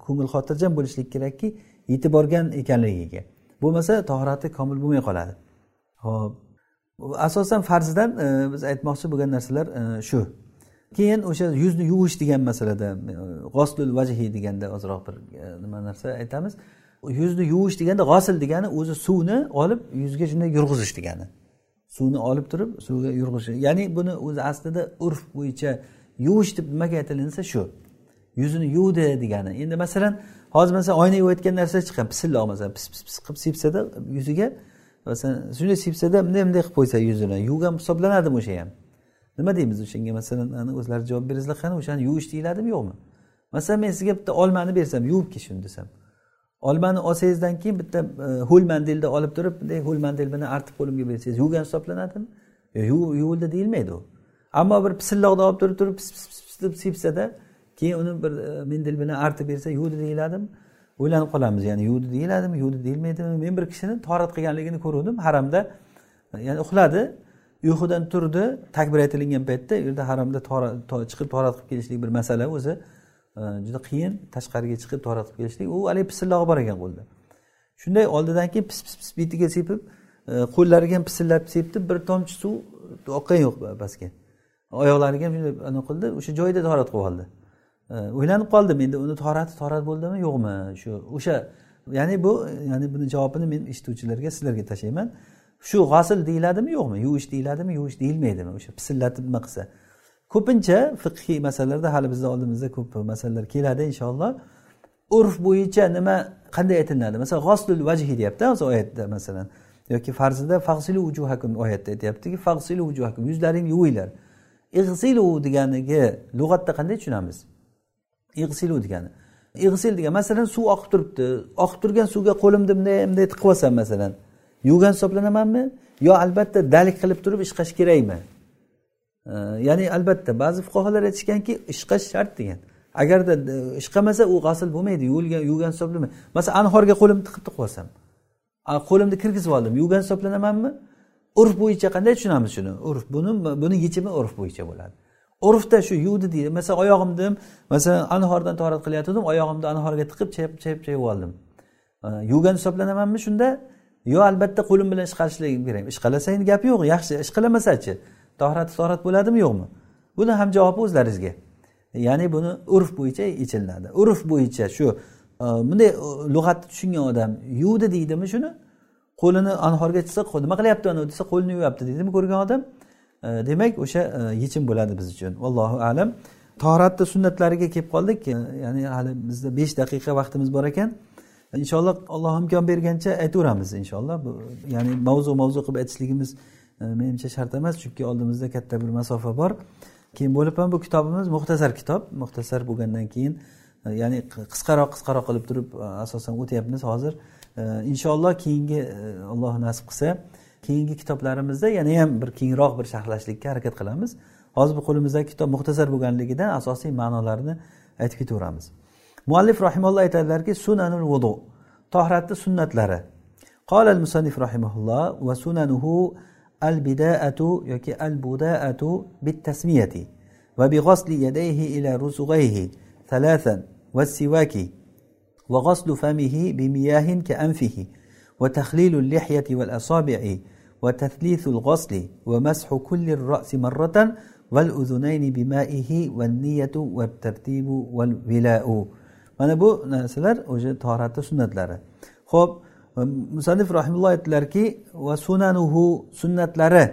Speaker 1: ko'ngil xotirjam bo'lishlik kerakki yetib borgan ekanligiga. Bo'lmasa tahorati komil bo'lmay qoladi. Ho'p asosan farzidan e, biz aytmoqchi bo'lgan narsalar e, shu. Keyin o'sha yuzni yuvish degan masalada e, g'oslul vajhi deganda ozroq bir nima narsa aytamiz. Yuzni yuvish deganda g'osil degani o'zi suvni olib yuzga shunday yurg'izish degani. Suvni olib turib suvga yurg'izish. Ya'ni buni o'zi aslida urf bo'yicha yuvish deb nimaga aytilinsa shu. Yuzini yuvdi degani. Endi masalan hozir masalan oyna yuvayotgan narsa chiqqan pisilloq masalan pis pis pis qilib sepsada yuziga masalan shunday sepsada bunday bunday qilib qo'ysa yuzini yuvgan hisoblanadimi o'sha ham? Nima deymiz o'shanga? Masalan o'zlari javob beringizlar qani o'shani yuvish deyiladimi yo'qmi? Masalan men sizga bitta olmani bersam yuvib kelishim desam olmani olsangizdan keyin bitta e, ho'l mandilni olib turib bunday ho'l mandil bilan artib qo'limga bersangiz yuvgan hisoblanadimi? Yuvildi deyilmaydi u ammo bir pisilloqni olib turib turib pis pis pis deb sepsada keyin uni bir e, mendel mendil bilan artib bersa yuvdi deyiladimi? O'ylanib qolamiz. Ya'ni yuvdi deyiladimi yuvdi deyilmaydimi? Men bir kishini torat qilganligini ko'ruvdim haramda ya'ni uxladi. Uyqudan turdi. Takbir aytilingan paytda u yerda haramda chiqib torat qilib kelishlik bir masala o'zi e, juda qiyin. Tashqariga chiqib torat qilib kelishlik. U haligi pisillog'i bor ekan qo'lida shunday oldidan keyin pis pis pis betiga sepib e, qo'llariga ham pisillab sepdi. Bir tomchi suv oqqan yo'q pastga oyoqlariga ham shunday qildi. O'sha joyida torat qilib oldi. O'ylanib qoldim. Endi uni torati torat bo'ldimi? Yo'qmi? Shu o'sha ya'ni bu ya'ni buni javobini men eshituvchilarga sizlarga tashlayman. Shu g'osil deyiladimi yo'qmi? Yuvish deyiladimi yuvish deyilmaydimi? O'sha pisillatib nima qilsa. Ko'pincha fiqhiy masalalarda hali bizni oldimizda ko'p masalalar keladi inshaalloh. Urf bo'yicha nima qanday aytilinadi masalan g'oslul vajhi deyapti hozir oyatda masalan. Yoki farzida fag'silu ujuhakum oyatda aytyaptiki fag'silu ujuhakum yuzlaringni yuvinglar. Ig'silu deganiga lug'atda qanday tushunamiz? Ig'silu degani. Ig'sil degan masalan suv oqib turibdi. Oqib turgan suvga qo'limni bunday bunday tiqib olsam masalan yuvgan hisoblanamanmi yo albatta dalik qilib turib ishqash kerakmi ya'ni albatta ba'zi fuqarolar aytishganki ishqash shart degan. Agarda e, ishqamasa u g'asl bo'lmaydi yuvilgan yuvgan hisoblanmaydi masalan anhorga qo'limni tiqib tiqib olsam qo'limni kirgizib oldim yuvgan hisoblanamanmi urf bo'yicha qanday tushunamiz shuni? Urf buni buni yechimi urf bo'yicha bo'ladi. Urfda shu yuvdi deydi. Masalan oyog'imni masalan anhordan torat qilayotgandim oyog'imni anhorga tiqib chayib chayib chayib oldim. Yuvgan hisoblanamanmi shunda? Yo albatta qo'lim bilan ishqalashlik kerak. Ishqalasa endi gapi yo'q. Yaxshi ishqalamasachi tohrati torat bo'ladimi yo'qmi? Buni ham javobi o'zlaringizga. Ya'ni buni urf bo'yicha yechilinadi urf bo'yicha shu e, bunday e, lug'atni tushungan odam yuvdi deydimi shuni? Qo'lini anhorga chiqsa nima qilyapti anavi desa qo'lini yuvyapti deydimi ko'rgan odam? E, demak o'sha e, yechim bo'ladi biz uchun. Allohu alam. Tohratni sunnatlariga kelib qoldik. E, ya'ni hali bizda besh daqiqa vaqtimiz bor ekan. Inshaalloh alloh imkon bergancha aytaveramiz inshaalloh. Bu ya'ni mavzu mavzu qilib aytishligimiz menimcha shart emas chunki oldimizda katta bir masofa bor. Keyin bo'lib ham bu kitobimiz muxtasar kitob. Muxtasar bo'lgandan keyin ya'ni qisqaroq qisqaroq qilib turib asosan o'tyapmiz hozir. Inshaalloh keyingi alloh nasib qilsa keyingi kitoblarimizda yana ham bir kengroq bir sharhlashlikka harakat qilamiz. Hozir bu qo'limizdagi kitob muxtasar bo'lganligidan asosiy ma'nolarini aytib ketaveramiz. Muallif rahimalloh aytadilarki sunanul vudu tohratni sunnatlari. Qolal al musannif rahimahulloh va sunanuhu al bidaatu yoki al budaatu bit tasmiyati va bi g'osli yadayhi ila rusug'ayhi thalathan va sivaki va g'oslu famihi bi miyahin ka anfihi وتخليل اللحية والأصابع وتثليث الغسل ومسح كل الرأس مرة والأذنين بمائه والنية والترتيب والولاء mana bu narsalar o'sha tahoratni sunnatlari ho'p musanif rahimulloh aytdilarki va sunanuhu sunnatlari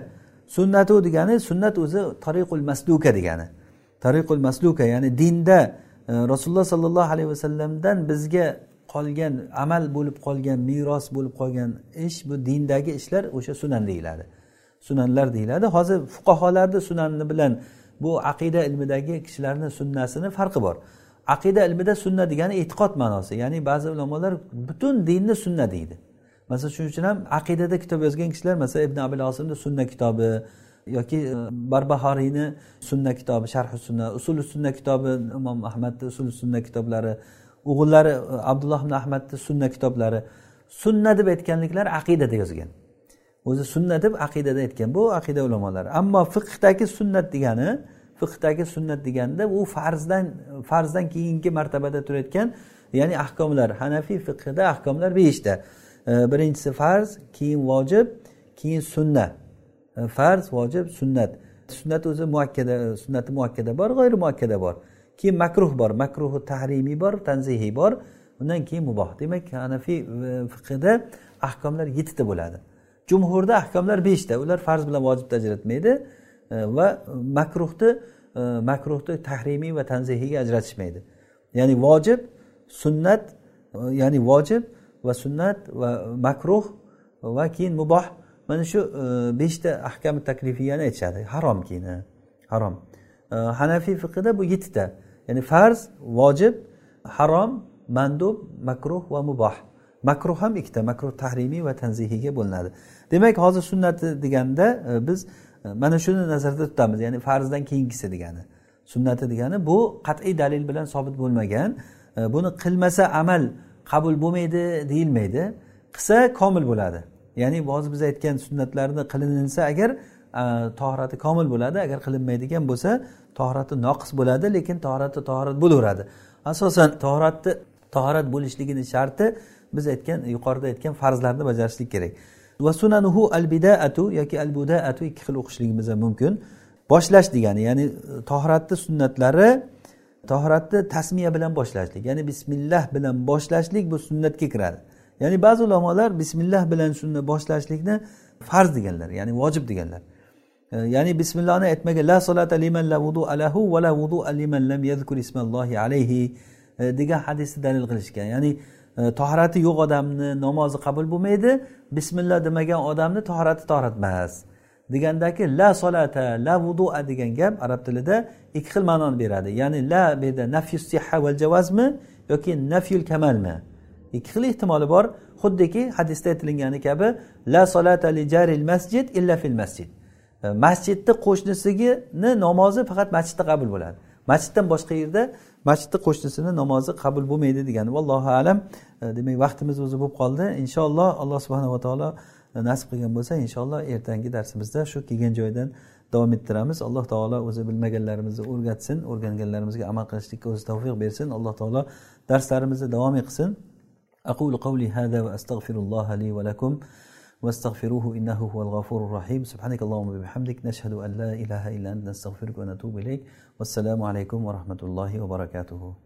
Speaker 1: sunnatu degani sunnat o'zi tariqul masluka degani tariqul masluka ya'ni dinda e, rasululloh sollallohu alayhi vasallamdan bizga qolgan amal bo'lib qolgan meros bo'lib qolgan ish bu dindagi ishlar o'sha sunan deyiladi. Sunanlar deyiladi. Hozir fuqaholarni sunani bilan bu aqida ilmidagi kishilarni sunnasini farqi bor. Aqida ilmida sunna degani e'tiqod ma'nosi ya'ni ba'zi ulamolar butun dinni sunna deydi. Masalan shuning uchun ham aqidada kitob yozgan kishilar masalan ibn abil osimni sunna kitobi yoki e, barbahoriyni sunna kitobi sharhi sunna usuli sunna kitobi imom ahmadni usuli sunna kitoblari o'g'illari e, abdulloh ibn ahmadni sunna kitoblari sunna deb aytganliklari aqidada yozgan o'zi sunna deb aqidada aytgan bu aqida ulamolari. Ammo fiqhdagi sunnat degani fiqhdagi sunnat deganda u farzdan farzdan keyingi martabada turayotgan ya'ni ahkomlar hanafiy fiqhida ahkomlar beshta. E, birinchisi farz keyin vojib keyin sunna. E, farz vojib sunnat. Sunnat o'zi muakkada sunnati muakkada bor g'oyri muakkada bor. Keyin makruh bor makruhi tahrimiy bor tanzihiy bor. Undan keyin muboh. Demak hanafiy e, fiqida ahkomlar yettita bo'ladi. Jumhurda ahkomlar beshta. Ular farz bilan vojibni ajratmaydi e, va makruhni e, makruhni tahrimiy va tanzihiyga ajratishmaydi. Ya'ni vojib sunnat ya'ni vojib va sunnat va makruh va keyin muboh. Mana shu beshta ahkami taklifiyani aytishadi. Harom keyin harom. Hanafiy fiqida bu yettita. Ya'ni farz vojib harom mandub makruh va muboh makruh ham ikkita makruh tahrimiy va tanzihiyga bo'linadi. Demak hozir sunnati deganda e, biz e, mana shuni nazarda tutamiz. Ya'ni farzdan keyingisi degani. Sunnati degani bu qat'iy dalil bilan sobit bo'lmagan e, buni qilmasa amal qabul bo'lmaydi deyilmaydi. Qilsa komil bo'ladi. Ya'ni hozir biz aytgan sunnatlarni qilinsa agar tohirati komil bo'ladi agar qilinmaydigan bo'lsa tohrati noqis bo'ladi lekin tohrati tohirat bo'laveradi. Asosan tohiratni tohirat bo'lishligini sharti biz aytgan yuqorida aytgan farzlarni bajarishlik kerak. Va sunanuhu al bidaatu yoki al budaatu ikki xil o'qishligimiz ham mumkin. Boshlash degani ya'ni tohratni sunnatlari tohratni tasmiya bilan boshlashlik ya'ni bismillah bilan boshlashlik bu sunnatga kiradi. Ya'ni ba'zi ulamolar bismillah bilan shuni boshlashlikni farz deganlar ya'ni vojib deganlar. Ya'ni bismillahni aytmagan la solata liman la vudu alahu va la vudu liman lam yazkur ismallohi alayhi e, degan hadisni dalil qilishgan. Ya'ni e, yo'q odamni namozi qabul bo'lmaydi bismillah demagan odamni tahorati toratmas degandaki la solata la vudua degan gap arab tilida ikki xil ma'noni beradi. Ya'ni la bu yerda nafyu siha val javazmi yoki nafyul kamalmi? Ikki xil ehtimoli bor. Xuddiki hadisda aytilgani kabi la solata li jaril masjid illa fil masjid. masjidni qo'shnisigini namozi faqat masjidda qabul bo'ladi masjiddan boshqa yerda masjidni qo'shnisini namozi qabul bo'lmaydi degani vallohu alam e, demak vaqtimiz o'zi bo'lib qoldi inshaalloh alloh subhanava taolo e, nasib qilgan bo'lsa inshaalloh ertangi darsimizda shu kelgan joydan davom ettiramiz alloh taolo o'zi bilmaganlarimizni o'rgatsin o'rganganlarimizga amal qilishlikka o'zi tavfiq bersin alloh taolo darslarimizni davom qilsin أقول قولي هذا وأستغفر الله لي ولكم واستغفروه إنه هو الغفور الرحيم. سبحانك اللهم وبحمدك نشهد أن لا إله إلا أنت نستغفرك ونتوب إليك. والسلام عليكم ورحمة الله وبركاته.